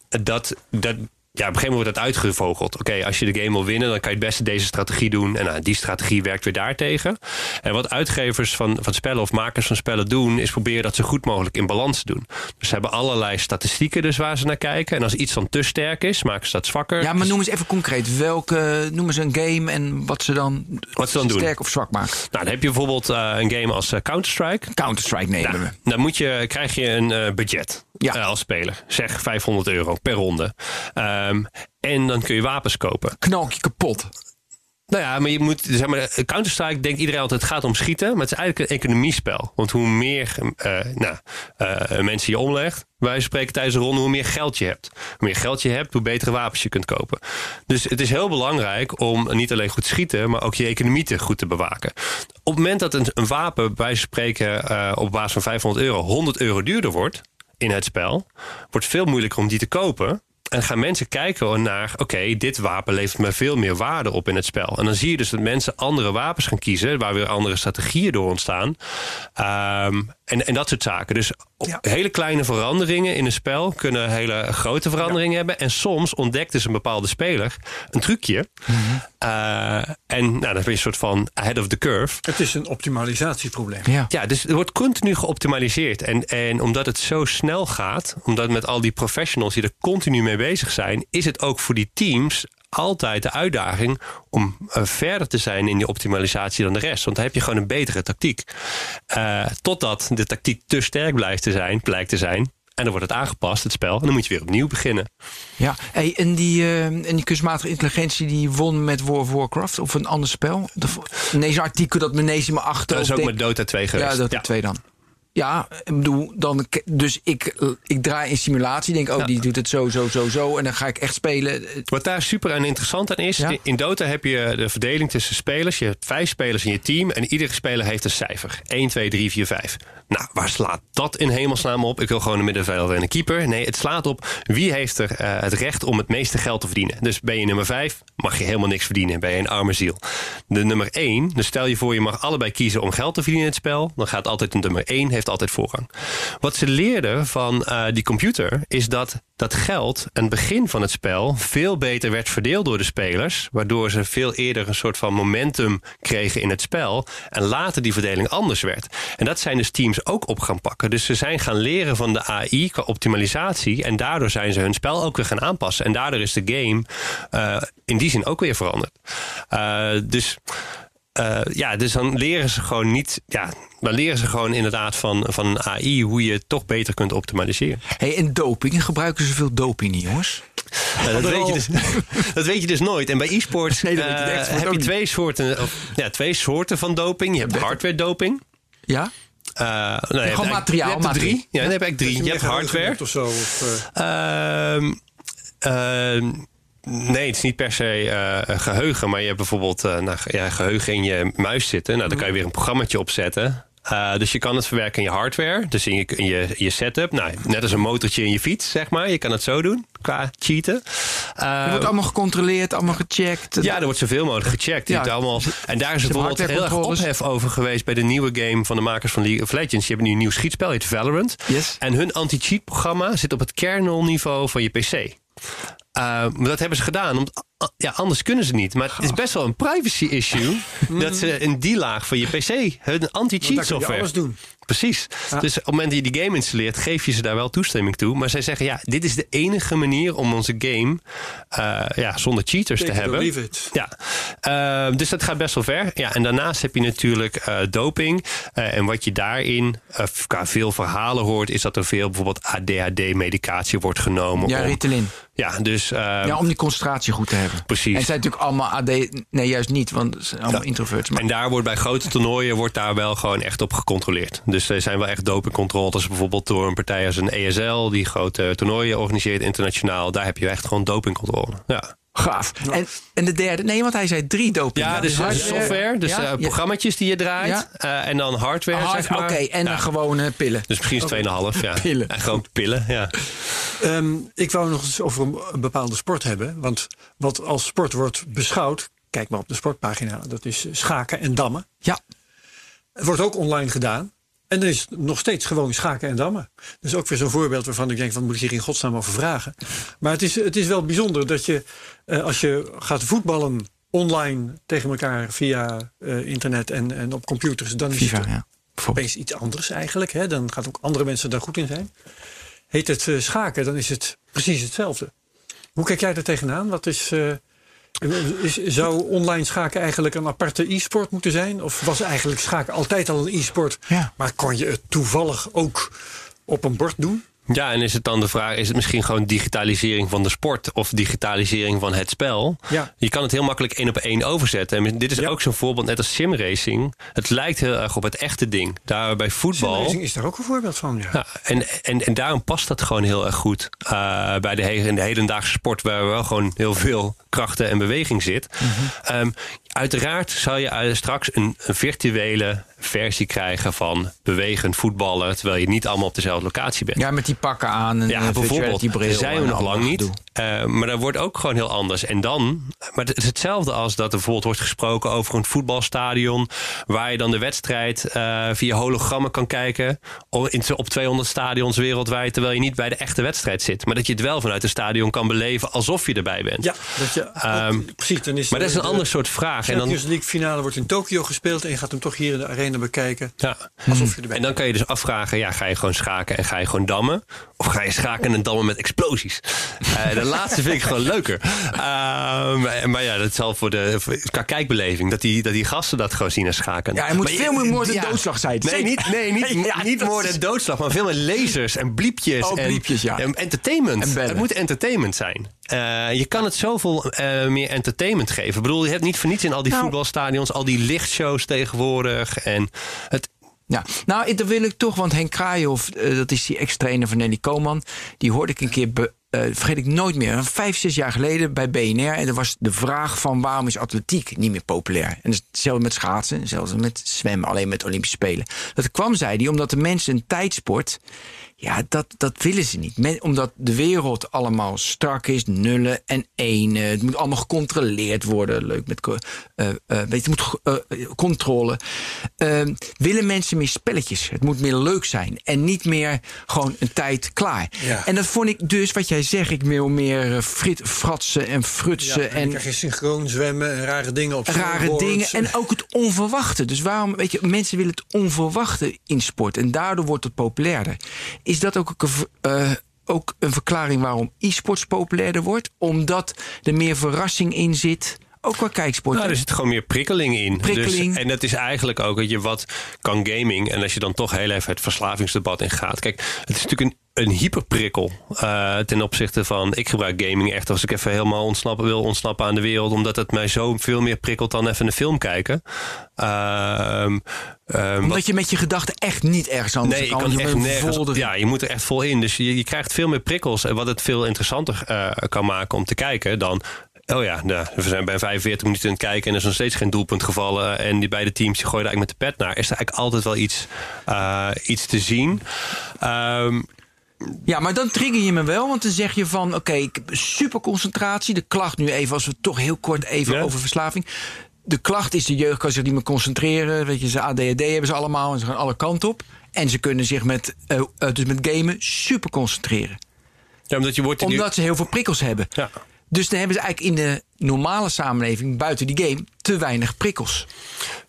dat, dat, ja, op een gegeven moment wordt het uitgevogeld. Oké, als je de game wil winnen, dan kan je het beste deze strategie doen. En nou, die strategie werkt weer daartegen. En wat uitgevers van, van spellen of makers van spellen doen, is proberen dat zo goed mogelijk in balans te doen. Dus ze hebben allerlei statistieken dus waar ze naar kijken. En als iets dan te sterk is, maken ze dat zwakker. Ja, maar noem eens even concreet. Welke, noem eens een game en wat ze dan, Wat ze dan doen. sterk of zwak maken. Nou, dan heb je bijvoorbeeld eh, een game als eh, Counter-Strike. Counter-Strike nemen Nou, we. dan moet je, krijg je een eh, budget Ja. eh, als speler. Zeg 500 euro per ronde. Ehm, en dan kun je wapens kopen. Knalk je kapot. Nou ja, maar je moet, zeg maar, Counter-Strike denkt iedereen altijd het gaat om schieten. Maar het is eigenlijk een economiespel. Want hoe meer eh, nou, eh, mensen je omlegt, wij spreken tijdens de ronde, hoe meer geld je hebt. Hoe meer geld je hebt, hoe betere wapens je kunt kopen. Dus het is heel belangrijk om niet alleen goed te schieten, maar ook je economie te goed te bewaken. Op het moment dat een, een wapen, bij spreken op basis van 500 euro, 100 euro duurder wordt in het spel, wordt veel moeilijker om die te kopen. En gaan mensen kijken naar, oké, dit wapen levert me veel meer waarde op in het spel. En dan zie je dus dat mensen andere wapens gaan kiezen, waar weer andere strategieën door ontstaan. Ehm, en, en dat soort zaken. Dus Ja. hele kleine veranderingen in een spel kunnen hele grote veranderingen hebben. En soms ontdekt dus een bepaalde speler een trucje. Eh, en nou, dan ben je een soort van ahead of the curve. het is een optimalisatieprobleem. Ja. Ja, dus er wordt continu geoptimaliseerd. En, en omdat het zo snel gaat, omdat met al die professionals die er continu mee bezig zijn, is het ook voor die teams altijd de uitdaging om eh, verder te zijn in die optimalisatie dan de rest. Want dan heb je gewoon een betere tactiek. Eh, totdat de tactiek te sterk blijft te zijn, blijkt te zijn. En dan wordt het aangepast, het spel. En dan moet je weer opnieuw beginnen. Ja, hey, en, die, eh, en die kunstmatige intelligentie die won met World of Warcraft of een ander spel. Nee, zo'n artikel dat meneer me achter. Dat is ook denk- met Dota 2 geweest. Ja, dat de twee dan. Ja, ik bedoel, dan, dus ik, ik draai in simulatie, denk, oh, Ja. die doet het zo, zo, zo, zo. En dan ga ik echt spelen. Wat daar super en interessant aan is, Ja. in Dota heb je de verdeling tussen spelers. Je hebt vijf spelers in je team en iedere speler heeft een cijfer. 1, 2, 3, 4, 5. Nou, waar slaat dat in hemelsnaam op? Ik wil gewoon een middenvelder en een keeper. Nee, het slaat op wie heeft er eh, het recht om het meeste geld te verdienen. Dus ben je nummer 5, mag je helemaal niks verdienen. Ben je een arme ziel. De nummer 1, dus stel je voor je mag allebei kiezen om geld te verdienen in het spel. Dan gaat altijd een nummer 1, heeft altijd voorrang. Wat ze leerden van eh, die computer is dat dat geld aan het begin van het spel veel beter werd verdeeld door de spelers. Waardoor ze veel eerder een soort van momentum kregen in het spel. En later die verdeling anders werd. En dat zijn dus teams ook op gaan pakken. Dus ze zijn gaan leren van de AI qua optimalisatie. En daardoor zijn ze hun spel ook weer gaan aanpassen. En daardoor is de game eh, in die zin ook weer veranderd. Eh, dus eh, ja, dus dan leren ze gewoon niet. Ja, dan leren ze gewoon inderdaad van, van AI hoe je het toch beter kunt optimaliseren. Hey, en doping, gebruiken ze veel doping niet, jongens? Nou, dat, weet je dus, [laughs] dat weet je dus nooit. En bij e-sports Nee, heb je twee soorten, of, ja, twee soorten van doping. Je hebt hardware doping. Ja? Uh, nou, je hebt eigenlijk- materiaal, Je hebt er drie. materiaal. Ja, dan heb ik drie. Je hebt hardware. Of zo, of, eh, Ehm, ehm, nee, het is niet per se eh, geheugen. Maar je hebt bijvoorbeeld eh, nou, ja, geheugen in je muis zitten. Nou, dan kan je weer een programmaatje opzetten. Eh, dus je kan het verwerken in je hardware. Dus in je, in je, je setup. Nou, net als een motortje in je fiets, zeg maar. Je kan het zo doen, qua cheaten. Eh, Het wordt allemaal gecontroleerd, allemaal gecheckt. ja, er wordt zoveel mogelijk gecheckt. Ja, allemaal, en daar is het bijvoorbeeld heel erg ophef over geweest bij de nieuwe game van de makers van League of Legends. Je hebt nu een nieuw schietspel, heet Valorant. Yes. En hun anti-cheat programma zit op het kernelniveau van je PC. Uh, maar dat hebben ze gedaan, omdat uh, ja, anders kunnen ze niet. Maar het is best wel een privacy issue [laughs] dat ze in die laag van je PC hun anti-cheat software. alles doen. Precies. Dus op het moment dat je die game installeert, geef je ze daar wel toestemming toe. Maar zij zeggen, ja, dit is de enige manier om onze game uh, ja, zonder cheaters Take te hebben. Ja, uh, dus dat gaat best wel ver. Ja, en daarnaast heb je natuurlijk uh, doping. En wat je daarin qua veel verhalen hoort, is dat er veel bijvoorbeeld ADHD-medicatie wordt genomen. Ja, om, Ritalin. Ja, dus. Uh, Ja, om die concentratie goed te hebben. Precies. En het zijn natuurlijk allemaal AD... Nee, juist niet, want het zijn allemaal Ja. introverts. Maar En daar wordt bij grote toernooien wordt daar wel gewoon echt op gecontroleerd. Dus er zijn wel echt dopingcontroles. Bijvoorbeeld door een partij als een ESL, die grote toernooien organiseert internationaal. Daar heb je echt gewoon dopingcontrole. Ja, gaaf. En, en de derde... Nee, want hij zei drie doping. ja dus hardware- software, dus Ja, uh, ja. programma's die je draait. Ja. Uh, en dan hardware, Hard- zeg maar. Oké, en Ja. dan gewone pillen. Dus misschien is 2,5, ja. [laughs] Pillen. En gewoon pillen, ja. Ehm, ik wou nog eens over een, een bepaalde sport hebben. Want wat als sport wordt beschouwd, kijk maar op de sportpagina, dat is schaken en dammen. Ja, Het wordt ook online gedaan. En er is nog steeds gewoon schaken en dammen. Dus ook weer zo'n voorbeeld waarvan ik denk: van moet ik hier in godsnaam over vragen? Maar het is, het is wel bijzonder dat je, eh, als je gaat voetballen online tegen elkaar via eh, internet en, en op computers, dan is FIFA, het ja. Opeens iets anders eigenlijk. Hè? Dan gaat ook andere mensen daar goed in zijn. Heet het eh, schaken, dan is het precies hetzelfde. Hoe kijk jij er tegenaan? Wat is, is, zou online schaken eigenlijk een aparte e-sport moeten zijn? Of was eigenlijk schaken altijd al een e-sport? Ja. Maar kon je het toevallig ook op een bord doen? Ja, en is het dan de vraag, is het misschien gewoon digitalisering van de sport of digitalisering van het spel? Ja. Je kan het heel makkelijk één op één overzetten. En dit is Ja. ook zo'n voorbeeld, net als simracing. Het lijkt heel erg op het echte ding. Daar bij voetbal. Simracing is daar ook een voorbeeld van. Ja. Ja, en, en, en daarom past dat gewoon heel erg goed uh, bij de, he in de hedendaagse sport, waar wel gewoon heel veel krachten en beweging zit. Mm -hmm. um, uiteraard zal je uh, straks een, een, virtuele versie krijgen van bewegend voetballen, terwijl je niet allemaal op dezelfde locatie bent. Ja, met die pakken aan en ja, bijvoorbeeld. die bril. zijn we nog lang niet. Uh, maar dat wordt ook gewoon heel anders. En dan, maar het is hetzelfde als dat er bijvoorbeeld wordt gesproken over een voetbalstadion, waar je dan de wedstrijd uh, via hologrammen kan kijken op 200 stadions wereldwijd, terwijl je niet bij de echte wedstrijd zit. Maar dat je het wel vanuit het stadion kan beleven alsof je erbij bent. Ja, dat je, um, precies. Dan is maar dat is een ander soort vraag. De Champions League finale wordt in Tokio gespeeld en je gaat hem toch hier in de arena bekijken. Ja. Alsof je erbij en dan kan je dus afvragen, ja, ga je gewoon schaken en ga je gewoon dammen? Of ga je schaken en dammen met explosies? uh, [laughs] de laatste vind ik gewoon leuker. Uh, maar, maar, ja, dat zal voor de voor, qua kijkbeleving, dat die, dat die gasten dat gewoon zien als schaken. Ja, er moet maar veel meer moord en ja. doodslag zijn. Nee, niet, nee, niet, [laughs] ja, niet moord en doodslag, maar veel meer lasers en bliepjes. Oh, en, bliepjes, ja. En entertainment. En het moet entertainment zijn. Uh, je kan het zoveel uh, meer entertainment geven. Ik bedoel, je hebt niet voor niets in al die nou. voetbalstadions, al die lichtshows tegenwoordig. En het, ja, nou, dat wil ik toch, want Henk Kraaienhof, uh, dat is die ex-trainer van Nelly Koman, die hoorde ik een keer. Be, uh, vergeet ik nooit meer. Vijf, zes jaar geleden bij BNR. En er was de vraag van waarom is atletiek niet meer populair? En hetzelfde met schaatsen, zelfs met zwemmen, alleen met Olympische Spelen. Dat kwam, zei hij, omdat de mensen een tijdsport. Ja, dat, dat willen ze niet. Men, omdat de wereld allemaal strak is, nullen en enen. Het moet allemaal gecontroleerd worden. Leuk met uh, uh, weet je, het moet uh, controle. Ehm, willen mensen meer spelletjes? Het moet meer leuk zijn. En niet meer gewoon een tijd klaar. Ja. En dat vond ik dus, wat jij zegt, ik wil meer eh, frit, fratsen en frutsen. Ja, en, en krijg je synchroon zwemmen en rare dingen op Rare dingen en ook het onverwachte. Dus waarom, weet je, mensen willen het onverwachte in sport. En daardoor wordt het populairder. Is dat ook een, uh, ook een verklaring waarom e-sports populairder wordt? Omdat er meer verrassing in zit ook qua kijksport. Nou, er zit gewoon meer prikkeling in. Prikkeling. Dus, en dat is eigenlijk ook dat je wat kan gaming. En als je dan toch heel even het verslavingsdebat ingaat. Kijk, het is natuurlijk een, een hyperprikkel eh, ten opzichte van. Ik gebruik gaming echt als ik even helemaal ontsnappen wil ontsnappen aan de wereld. Omdat het mij zo veel meer prikkelt dan even een film kijken. Ehm, ehm, Omdat je met je gedachten echt niet ergens anders Nee, je kan. kan Je echt nergens. Ja, je moet er echt vol in. Dus je, je krijgt veel meer prikkels. En wat het veel interessanter eh, kan maken om te kijken dan. Oh ja, nou, we zijn bij 45 minuten aan het kijken en er is nog steeds geen doelpunt gevallen. En die beide teams die gooien eigenlijk met de pet naar. Is er eigenlijk altijd wel iets, eh, iets te zien. Ehm, Ja, maar dan trigger je me wel, want dan zeg je van... oké, ik heb super concentratie. De klacht nu even, als we toch heel kort even Ja. over verslaving... De klacht is de jeugd kan zich niet meer concentreren. Weet je, ze ADHD hebben ze allemaal en ze gaan alle kanten op. En ze kunnen zich met, eh, dus met gamen super concentreren. ja, omdat je wordt Omdat ze heel veel prikkels hebben. Ja. Dus dan hebben ze eigenlijk in de normale samenleving, buiten die game, te weinig prikkels.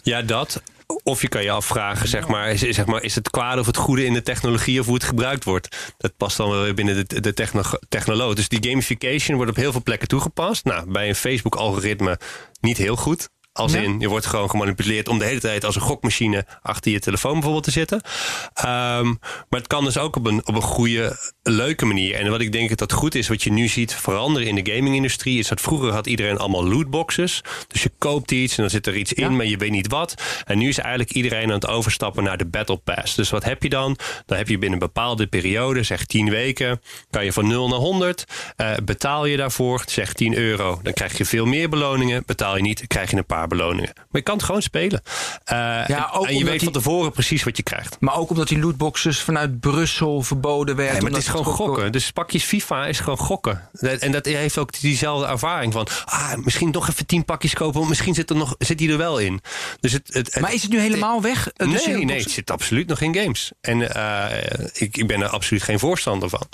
Ja, dat. Of je kan je afvragen, zeg maar, is, zeg maar, is het kwade of het goede in de technologie of hoe het gebruikt wordt? Dat past dan wel weer binnen de, de techno technoloog. Dus die gamification wordt op heel veel plekken toegepast. Nou, bij een Facebook-algoritme niet heel goed. Als Ja. in, je wordt gewoon gemanipuleerd om de hele tijd als een gokmachine achter je telefoon bijvoorbeeld te zitten. Ehm, maar het kan dus ook op een, op een goede, leuke manier. En wat ik denk dat goed is, wat je nu ziet veranderen in de gaming-industrie, is dat vroeger had iedereen allemaal lootboxes. Dus je koopt iets en dan zit er iets in, Ja. maar je weet niet wat. En nu is eigenlijk iedereen aan het overstappen naar de Battle Pass. Dus wat heb je dan? Dan heb je binnen een bepaalde periode, zeg 10 weken, kan je van 0 naar 100. eh, betaal je daarvoor, zeg 10 euro. Dan krijg je veel meer beloningen. Betaal je niet, dan krijg je een paar beloningen. Maar je kan het gewoon spelen. Eh, en, ook en je weet die- van tevoren precies wat je krijgt. Maar ook omdat die lootboxes vanuit Brussel verboden werden. Nee, maar het is gewoon gokken. Dus pakjes FIFA is gewoon gokken. En dat heeft ook diezelfde ervaring van... Ah, misschien nog even tien pakjes kopen... want misschien zit, er nog, zit die er wel in. Dus het, het, het- Maar is het nu helemaal weg? eh, de nee, lootboxes? nee, het zit absoluut nog in games. En eh, ik, ik ben er absoluut geen voorstander van.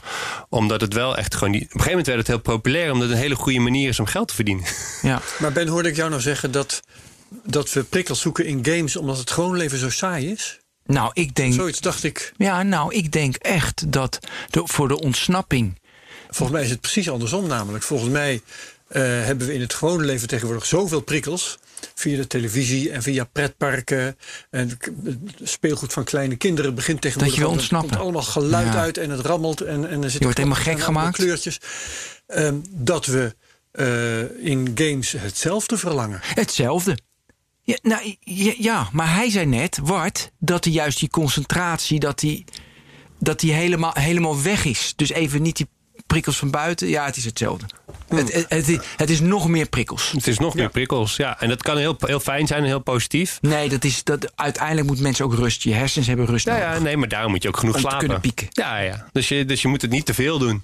Omdat het wel echt gewoon... Die, op een gegeven moment werd het heel populair... omdat het een hele goede manier is om geld te verdienen. Ja. Maar Ben, hoorde ik jou nou zeggen dat, dat we prikkels zoeken in games omdat het gewoon leven zo saai is? Nou, ik denk, Zoiets dacht ik. ja, nou, ik denk echt dat de, voor de ontsnapping. Volgens mij is het precies andersom namelijk. Volgens mij eh, hebben we in het gewone leven tegenwoordig zoveel prikkels. Via de televisie en via pretparken. En speelgoed van kleine kinderen begint tegenwoordig. Dat je wil al- er ontsnappen. komt allemaal geluid Ja. uit en het rammelt. En, en er zit Je wordt helemaal gek gemaakt. kleurtjes. Ehm, dat we eh, in games hetzelfde verlangen. Hetzelfde. Ja, nou, ja, maar hij zei net, Wart, dat hij juist die concentratie, dat die, dat die helemaal, helemaal weg is. Dus even niet die prikkels van buiten. Ja, het is hetzelfde. Het, het, het, is- het is nog meer prikkels. Het is nog meer prikkels, ja. En dat kan heel, heel fijn zijn en heel positief. Nee, dat is, dat, uiteindelijk moeten mensen ook rust. Je hersens hebben rust Ja, nodig. ja, nee, maar daarom moet je ook genoeg Om te slapen. kunnen pieken. Ja, ja. Dus je, dus je moet het niet te veel doen.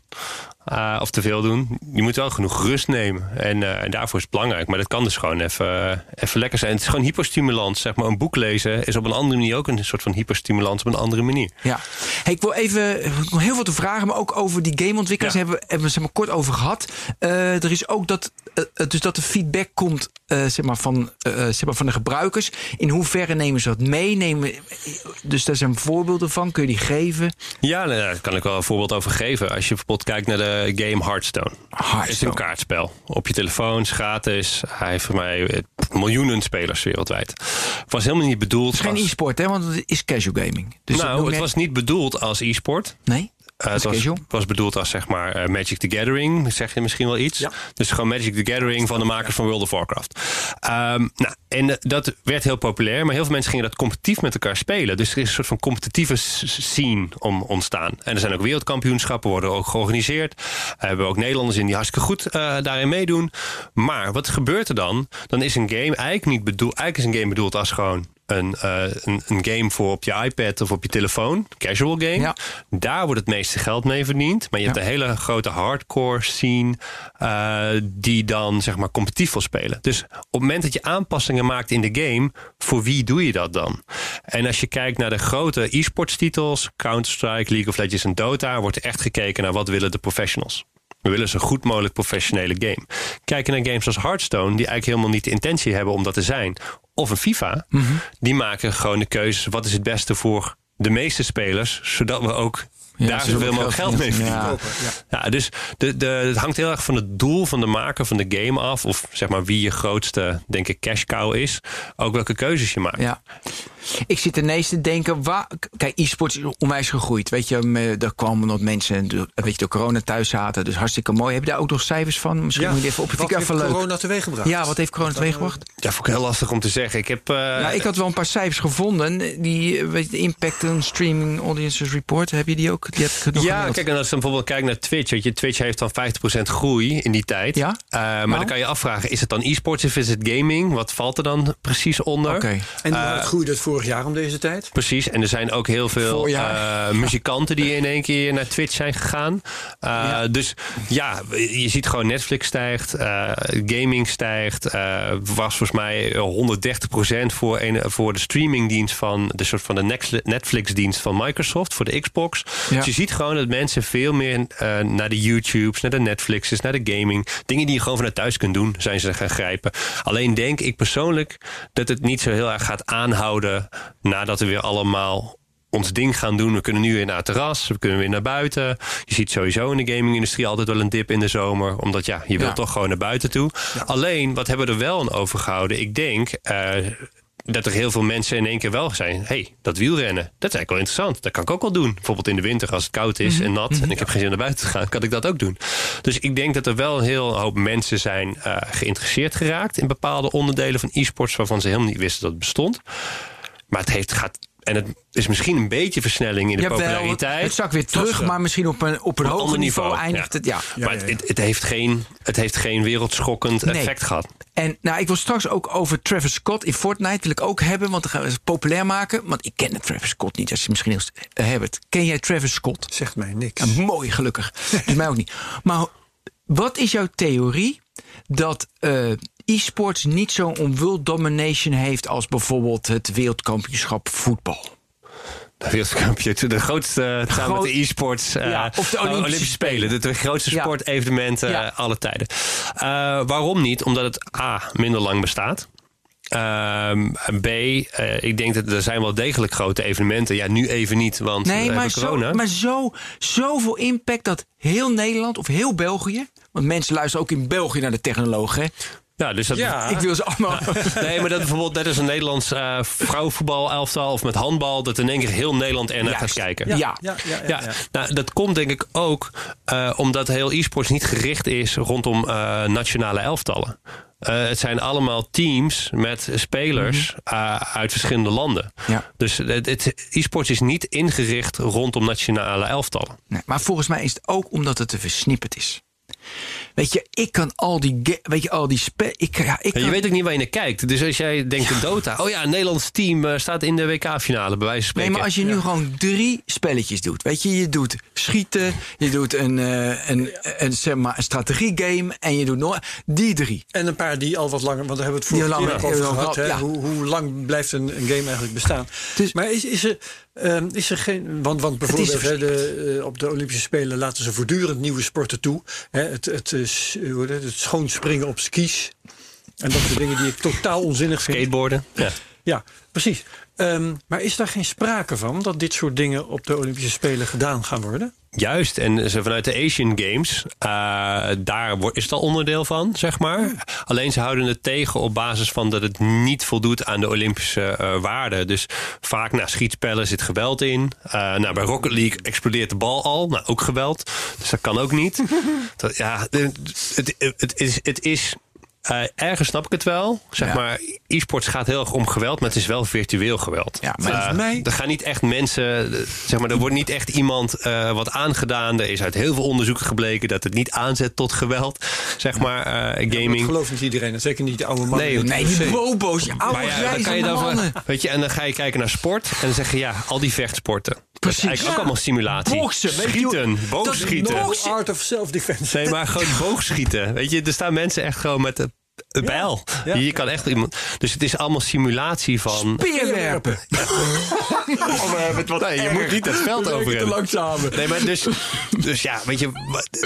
Uh, of te veel doen. Je moet wel genoeg rust nemen. En, uh, en daarvoor is het belangrijk. Maar dat kan dus gewoon even, even lekker zijn. Het is gewoon hyperstimulans. Zeg maar, een boek lezen is op een andere manier ook een soort van hyperstimulans op een andere manier. Ja. Hey, ik wil even ik wil heel veel te vragen, maar ook over die gameontwikkelaars Ja. hebben, we- hebben we zeg maar kort over gehad. Eh, er is ook dat, eh, eh, dus dat de feedback komt eh, zeg maar van, eh, zeg maar van de gebruikers. In hoeverre nemen ze dat mee? Nemen, dus daar zijn voorbeelden van. Kun je die geven? Ja, nou, daar kan ik wel een voorbeeld over geven. Als je bijvoorbeeld kijkt naar de game Hearthstone. Hearthstone. Het is een kaartspel. Op je telefoon, is gratis. Hij heeft voor mij eh, miljoenen spelers wereldwijd. Het was helemaal niet bedoeld Het is geen als... e-sport, hè? Want het is casual gaming. Dus nou, het net- was niet bedoeld als e-sport. Nee? Uh, het was, bedoeld als zeg maar eh, Magic the Gathering, zeg je misschien wel iets. Ja. Dus gewoon Magic the Gathering van de makers van World of Warcraft. Ehm, nou, en eh, dat werd heel populair, maar heel veel mensen gingen dat competitief met elkaar spelen. Dus er is een soort van competitieve scene om ontstaan. En er zijn ook wereldkampioenschappen, worden ook georganiseerd. We hebben ook Nederlanders in die hartstikke goed daarin meedoen. Maar wat gebeurt er dan? Dan is een game eigenlijk niet bedoeld. Eigenlijk is een game bedoeld als gewoon een, eh, een, een game voor op je iPad of op je telefoon. Casual game. Ja. Daar wordt het meeste geld mee verdiend. Maar je hebt een hele grote hardcore scene eh, die dan zeg maar competitief wil spelen. Dus op het moment dat je aanpassingen maakt in de game, voor wie doe je dat dan? En als je kijkt naar de grote e-sports titels, Counter-Strike, League of Legends en Dota, wordt er echt gekeken naar wat willen de professionals. We willen zo goed mogelijk professionele game. Kijken naar games als Hearthstone, die eigenlijk helemaal niet de intentie hebben om dat te zijn. Of een FIFA, die maken gewoon de keuze: wat is het beste voor de meeste spelers, zodat we ook Ja, daar zoveel mogelijk geld mee verdienen. verdienen. Ja. Ja, dus de, de, het hangt heel erg van het doel van de maker van de game af. Of zeg maar wie je grootste, denk ik, cash cow is. Ook welke keuzes je maakt. Ja. Ik zit ineens te denken, waar, kijk, e-sports is onwijs gegroeid. Weet je, er kwamen nog mensen, weet je, door corona thuis zaten. Dus hartstikke mooi. Heb je daar ook nog cijfers van? Misschien moet je even op. wat heeft even leuk. corona teweeggebracht? Ja, wat heeft corona teweeggebracht? Ja, vond ik heel lastig om te zeggen. Ik heb. eh, Ja, ik had wel een paar cijfers gevonden. Die, eh, weet je, de Impact on Streaming Audiences Report. Heb je die ook? Die heb ik nog Ja, kijk, en als je bijvoorbeeld kijkt naar Twitch, weet je, Twitch heeft dan 50% groei in die tijd. Ja? Eh, maar Nou? dan kan je afvragen, is het dan e-sports of is het gaming? Wat valt er dan precies onder? Oké. En die Eh, groeide het vorig jaar om deze tijd? Precies, en er zijn ook heel veel eh, muzikanten die in één keer naar Twitch zijn gegaan. Eh, Dus ja, je ziet gewoon Netflix stijgt, eh, gaming stijgt. was volgens mij 130% voor, een, voor de streamingdienst van de soort van de Next- Netflix-dienst van Microsoft voor de Xbox. Ja. Dus je ziet gewoon dat mensen veel meer naar de YouTubes, naar de Netflixes, naar de gaming. Dingen die je gewoon vanuit thuis kunt doen, zijn ze gaan grijpen. Alleen denk ik persoonlijk dat het niet zo heel erg gaat aanhouden nadat we weer allemaal ons ding gaan doen. We kunnen nu weer naar het terras, we kunnen weer naar buiten. Je ziet sowieso in de gaming-industrie altijd wel een dip in de zomer. Omdat ja, je wilt Ja. toch gewoon naar buiten toe. Alleen, wat hebben we er wel aan overgehouden? Ik denk... eh, dat er heel veel mensen in één keer wel zijn. hey, dat wielrennen, dat is eigenlijk wel interessant. Dat kan ik ook wel doen. Bijvoorbeeld in de winter als het koud is en nat... en ik heb geen zin om naar buiten te gaan, kan ik dat ook doen. Dus ik denk dat er wel een heel hoop mensen zijn eh, geïnteresseerd geraakt... in bepaalde onderdelen van e-sports... waarvan ze helemaal niet wisten dat het bestond. Maar het heeft, gaat... En het is misschien een beetje versnelling in de Jawel, populariteit. Het zak weer terug, maar misschien op een, op een hoger niveau, niveau, eindigt ja. het. Ja. Ja, maar ja, het, ja. het, het heeft geen, het heeft geen wereldschokkend Nee. effect gehad. En nou, ik wil straks ook over Travis Scott in Fortnite wil ik ook hebben, want dan gaan we het populair maken. Want ik ken Travis Scott niet, als je misschien eens uh, hebt. Ken jij Travis Scott? Zegt mij niks. Ja, mooi, gelukkig. [laughs] dus mij ook niet. Maar wat is jouw theorie dat eh, e-sports niet zo'n world domination heeft als bijvoorbeeld het wereldkampioenschap voetbal? De wereldkampioen, de grootste eh, samen met de e-sports. eh, of de Olympische Spelen. De, de grootste Ja. sportevenementen Ja. eh, alle tijden. Eh, waarom niet? Omdat het A, minder lang bestaat. Ehm, B, eh, ik denk dat er zijn wel degelijk grote evenementen. Ja, nu even niet, want Nee, maar, hebben zo, corona. maar zo, zoveel impact dat heel Nederland of heel België. Want mensen luisteren ook in België naar de technoloog. Ja, dus dat, Ja. Ik wil ze allemaal. Nee, maar dat bijvoorbeeld net als een Nederlands eh vrouwenvoetbal-elftal of met handbal, dat in één keer heel Nederland er naar gaat kijken. Ja. Ja, ja, ja, Ja, ja. Nou, dat komt denk ik ook eh, omdat heel e-sports niet gericht is rondom eh, nationale elftallen. Eh, het zijn allemaal teams met spelers eh, uit verschillende landen. Ja. Dus het, het- e-sports is niet ingericht rondom nationale elftallen. Nee, maar volgens mij is het ook omdat het te versnipperd is. Weet je, ik kan al die, weet je, al die spe, ik, ja, ik je weet ook niet waar je naar kijkt. Dus als jij denkt in Dota, oh ja, een Nederlands team eh, staat in de WK-finale, bij wijze van Nee, spreken. maar als je nu gewoon drie spelletjes doet. Weet je, je doet schieten, je doet een, eh, een, een, zeg maar, een strategiegame en je doet nog die drie. En een paar die al wat langer, want daar hebben we het vorige keer over gehad. ja. Hoe, hoe lang blijft een, een game eigenlijk bestaan? Dus- maar is, is, er, ehm, is er geen. Want, want is bijvoorbeeld de, eh, op de Olympische Spelen laten ze voortdurend nieuwe sporten toe. Hè, het, het, eh, s- hoe heet het, het schoonspringen op skis. En dat soort dingen die ik totaal onzinnig vind. Skateboarden. Ja. Ja, precies. Ehm, maar is daar geen sprake van dat dit soort dingen op de Olympische Spelen gedaan gaan worden? Juist, en ze vanuit de Asian Games, eh, daar wordt- is het al onderdeel van, zeg maar. Alleen ze houden het tegen op basis van dat het niet voldoet aan de Olympische eh, waarden. Dus vaak na schietspellen zit geweld in. Eh, nou, bij Rocket League explodeert de bal al, nou ook geweld. Dus dat kan ook niet. [laughs] dat, ja, het, is, het is eh, ergens snap ik het wel. Zeg Ja. maar, e-sports gaat heel erg om geweld, maar het is wel virtueel geweld. Ja, maar volgens mij- er gaan niet echt mensen, zeg maar, er wordt niet echt iemand eh, wat aangedaan. Er is uit heel veel onderzoeken gebleken dat het niet aanzet tot geweld, zeg maar, Dat gaming. gelooft niet iedereen. en Zeker niet de oude mannen. Nee, Nee, die bobo's, die oude ja, dan kan je dan mannen. van, weet je, en dan ga je kijken naar sport en dan zeg je ja, al die vechtsporten. Dat Precies. is eigenlijk ook allemaal simulatie. Boksen, schieten, boogschieten. dat- art of self-defense. Nee, maar gewoon boogschieten. Weet je, er staan mensen echt gewoon met bijl. Ja. Je kan echt iemand. Dus het is allemaal simulatie van. Peerwerpen. Nee, je moet niet het veld over te langzaam. Nee, maar dus, dus ja, weet je,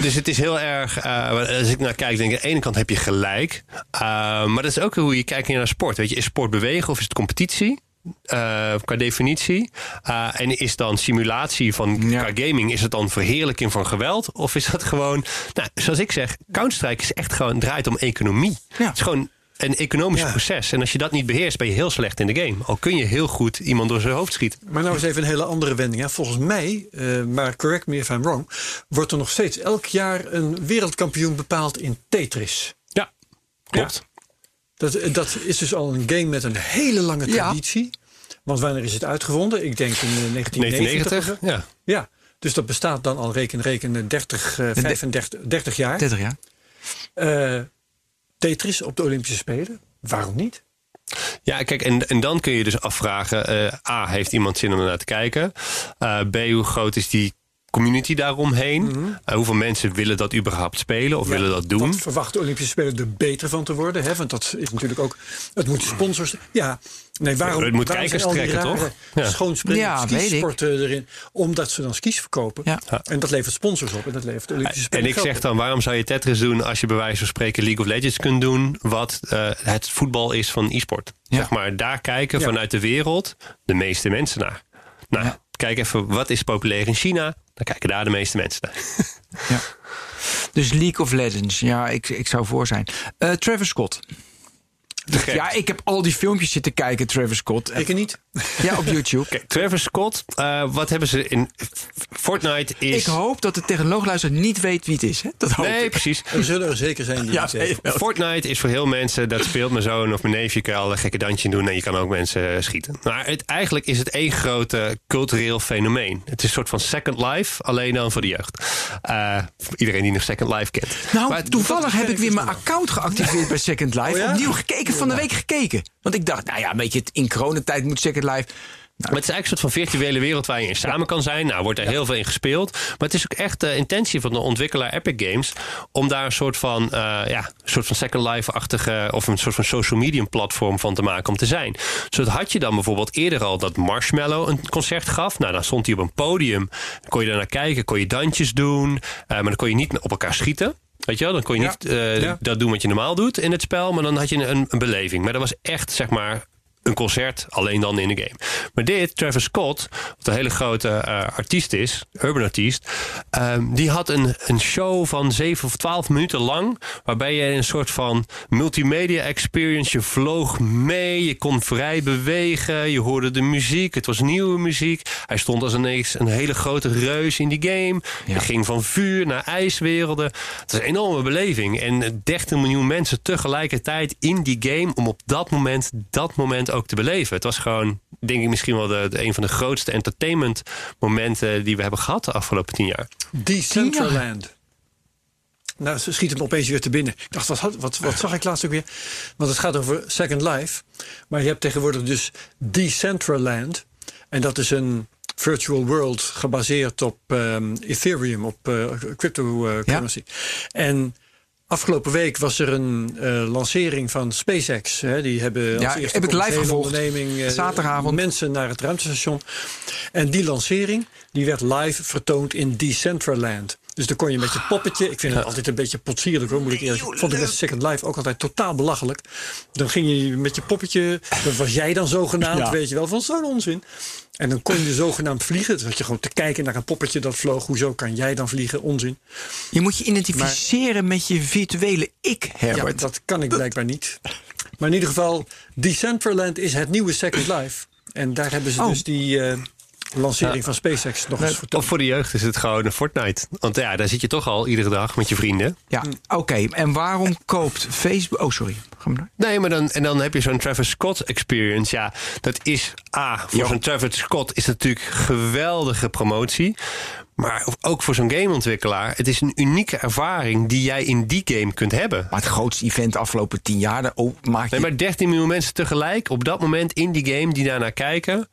dus het is heel erg. eh, als ik naar kijk, denk ik, aan de ene kant heb je gelijk. Eh, maar dat is ook hoe je kijkt naar sport. Weet je, is sport bewegen of is het competitie? Eh, qua definitie? Uh, en is dan simulatie van Ja. qua gaming, is het dan verheerlijking van geweld? Of is dat gewoon, nou, zoals ik zeg, Counter-Strike is echt gewoon, draait om economie. Ja. Het is gewoon een economisch Ja. proces. En als je dat niet beheerst, ben je heel slecht in de game. Al kun je heel goed iemand door zijn hoofd schieten. Maar nou eens even een hele andere wending. Hè. Volgens mij, eh, maar correct me if I'm wrong, wordt er nog steeds elk jaar een wereldkampioen bepaald in Tetris. Ja, klopt. Dat, eh, dat is dus al een game met een hele lange Ja. traditie. Want wanneer is het uitgevonden? Ik denk in eh, 1990. 1990, of zo. ja. Ja, dus dat bestaat dan al reken, reken eh, 30, eh, 35, 30 jaar. 30 jaar. Eh, Tetris op de Olympische Spelen. Waarom niet? Ja, kijk, en, en dan kun je dus afvragen: eh, A, heeft iemand zin om ernaar te kijken? Eh, B, hoe groot is die community daaromheen? Eh, hoeveel mensen willen dat überhaupt spelen of Mhm. Ja, willen dat doen? Verwacht de Olympische Spelen er beter van te worden? Hè? Want dat is natuurlijk ook. Het moet sponsors. Ja, nee, waarom? Het moet waarom kijkers trekken, toch? Ja. Schoonspringen, Ja, skisporten erin. Omdat ze dan skis verkopen. Ja. En dat levert sponsors op. En dat levert de Olympische Spelen. En ik zeg dan, waarom zou je Tetris doen als je bij wijze van spreken League of Legends kunt doen, wat eh, het voetbal is van e-sport? Ja. Zeg maar, daar kijken Ja. vanuit de wereld de meeste mensen naar. Nou, Ja. kijk even, wat is populair in China? Dan kijken daar de meeste mensen naar. [laughs] Ja. Dus League of Legends. Ja, ik, ik zou voor zijn. Eh Travis Scott. Ja, ik heb al die filmpjes zitten kijken, Travis Scott. Ik niet. Ja, op YouTube. Kijk, Travis Scott, eh, wat hebben ze in Fortnite is... Ik hoop dat de technoloogluister niet weet wie het is. Hè? Dat hoop Nee, ik. precies. Er zullen er zeker zijn die Ja, Fortnite is voor heel mensen, dat speelt mijn zoon of mijn neefje, kan je al een gekke dansje doen en je kan ook mensen eh, schieten. Maar het, eigenlijk is het één grote cultureel fenomeen. Het is een soort van Second Life, alleen dan voor de jeugd. Eh, voor iedereen die nog Second Life kent. Nou, Maar toevallig heb ik weer mijn account geactiveerd bij Second Life. Oh ja? Opnieuw gekeken, van de week gekeken. Want ik dacht, nou ja, een beetje in coronatijd moet Second Life... Maar het is eigenlijk een soort van virtuele wereld waar je in samen kan zijn. Nou, wordt er heel veel in gespeeld. Maar het is ook echt de intentie van de ontwikkelaar Epic Games. om daar een soort van, eh, ja, een soort van Second Life-achtige. of een soort van social medium platform van te maken om te zijn. Zo had je dan bijvoorbeeld eerder al dat Marshmallow een concert gaf. Nou, dan stond hij op een podium. Dan kon je daar naar kijken, kon je dansjes doen. eh, maar dan kon je niet op elkaar schieten. Weet je wel, dan kon je Ja. niet eh, Ja. dat doen wat je normaal doet in het spel. Maar dan had je een, een beleving. Maar dat was echt, zeg maar een concert, alleen dan in de game. Maar dit, Travis Scott, wat een hele grote eh, artiest is, urban artiest, ehm, die had een, een show van 7 of 12 minuten lang, waarbij je een soort van multimedia experience, je vloog mee, je kon vrij bewegen, je hoorde de muziek, het was nieuwe muziek. Hij stond als ineens een hele grote reus in die game. Ja. Je ging van vuur naar ijswerelden. Het was een enorme beleving. En 13 miljoen mensen tegelijkertijd in die game om op dat moment, dat moment ook te beleven. Het was gewoon, denk ik, misschien wel de, de- een van de grootste entertainment momenten die we hebben gehad de afgelopen tien jaar. Decentraland. Nou, ze schiet hem opeens weer te binnen. Ik dacht, wat, had- wat, wat zag ik laatst ook weer? Want het gaat over Second Life. Maar je hebt tegenwoordig dus Decentraland. En dat is een virtual world gebaseerd op ehm, Ethereum, op eh, cryptocurrency. En afgelopen week was er een eh, lancering van SpaceX. Hè. Die hebben als Ja, eerste heb ik live gevolgd. onderneming eh, Zaterdagavond. mensen naar het ruimtestation. En die lancering die werd live vertoond in Decentraland. Dus dan kon je met je poppetje. Ik vind het altijd een beetje potsierlijk hoor, moet ik eerlijk. Vond ik met Second Life ook altijd totaal belachelijk. Dan ging je met je poppetje. Dat was jij dan zogenaamd, Ja. weet je wel, van zo'n onzin. En dan kon je zogenaamd vliegen. Had je gewoon te kijken naar een poppetje dat vloog. Hoezo kan jij dan vliegen? Onzin. Je moet je identificeren met je virtuele ik, Ja, Herbert. dat kan ik blijkbaar niet. Maar in ieder geval, Decentraland is het nieuwe Second Life. En daar hebben ze Oh. dus die eh, lancering van SpaceX nog eens vertoond. Of voor de jeugd is het gewoon een Fortnite. Want ja, daar zit je toch al iedere dag met je vrienden. Ja, oké. En waarom koopt Facebook... Oh, sorry. Ga maar door. Nee, maar dan, en dan heb je zo'n Travis Scott experience. Ja, dat is A, voor zo'n Travis Scott is natuurlijk geweldige promotie. Maar ook voor zo'n gameontwikkelaar, het is een unieke ervaring die jij in die game kunt hebben. Maar het grootste event de afgelopen tien jaar... daar- Oh, maak je... Nee, maar 13 miljoen mensen tegelijk op dat moment in die game die daarnaar kijken.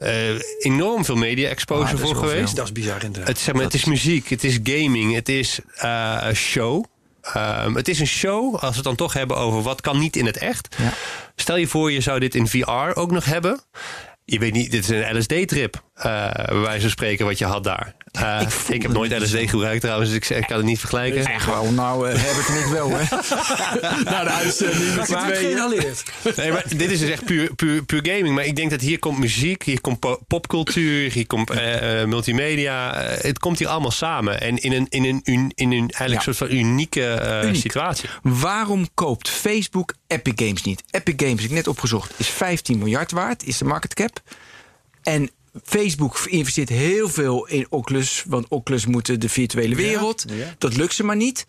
Eh, enorm veel media exposure Ah, voor veel. geweest. Dat is bizar inderdaad. Het, zeg maar, het is muziek, het is gaming, het is eh, een show. Ehm, het is een show, als we het dan toch hebben over wat kan niet in het echt. Ja. Stel je voor, je zou dit in VR ook nog hebben. Je weet niet, dit is een LSD-trip. Eh bij wijze van spreken, wat je had daar. Eh, ik heb nooit het LSD gebruikt trouwens, dus ik, ik kan het niet vergelijken. Echt wel, nou, uh, Herbert en ik wel, hè? [laughs] Na de uitzending met z'n. Nee, maar dit is dus echt puur, puur, puur gaming. Maar ik denk dat hier komt muziek, hier komt po- popcultuur, hier komt eh, eh, multimedia. Eh, het komt hier allemaal samen. En in een, in een, un- in een eigenlijk Ja. soort van unieke eh, Uniek. situatie. Waarom koopt Facebook Epic Games niet? Epic Games, heb ik net opgezocht, is 15 miljard waard, is de market cap. En Facebook investeert heel veel in Oculus, want Oculus moet de virtuele wereld. ja. Dat lukt ze maar niet.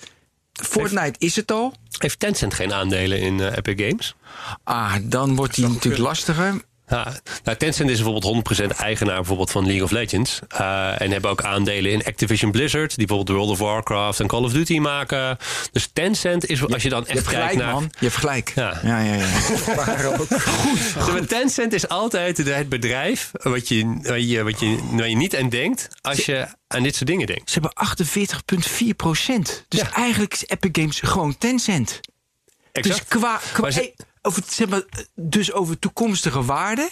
Fortnite is het al. Heeft Tencent geen aandelen in eh, Epic Games? Ah, dan wordt die natuurlijk lastiger. Ja, nou, Tencent is bijvoorbeeld 100% eigenaar bijvoorbeeld van League of Legends. Eh, en hebben ook aandelen in Activision Blizzard. Die bijvoorbeeld World of Warcraft en Call of Duty maken. Dus Tencent is, als je dan Je echt kijkt gelijk, naar... man. Je hebt gelijk. Ja. ja, ja. ja. [laughs] Dus maar Tencent is altijd het bedrijf wat je, wat je, wat je, waar je niet aan denkt als je aan dit soort dingen denkt. Ze hebben 48,4 procent. Dus Ja. eigenlijk is Epic Games gewoon Tencent. Dus qua, qua Maar ze- eh, over, zeg maar, dus over toekomstige waarde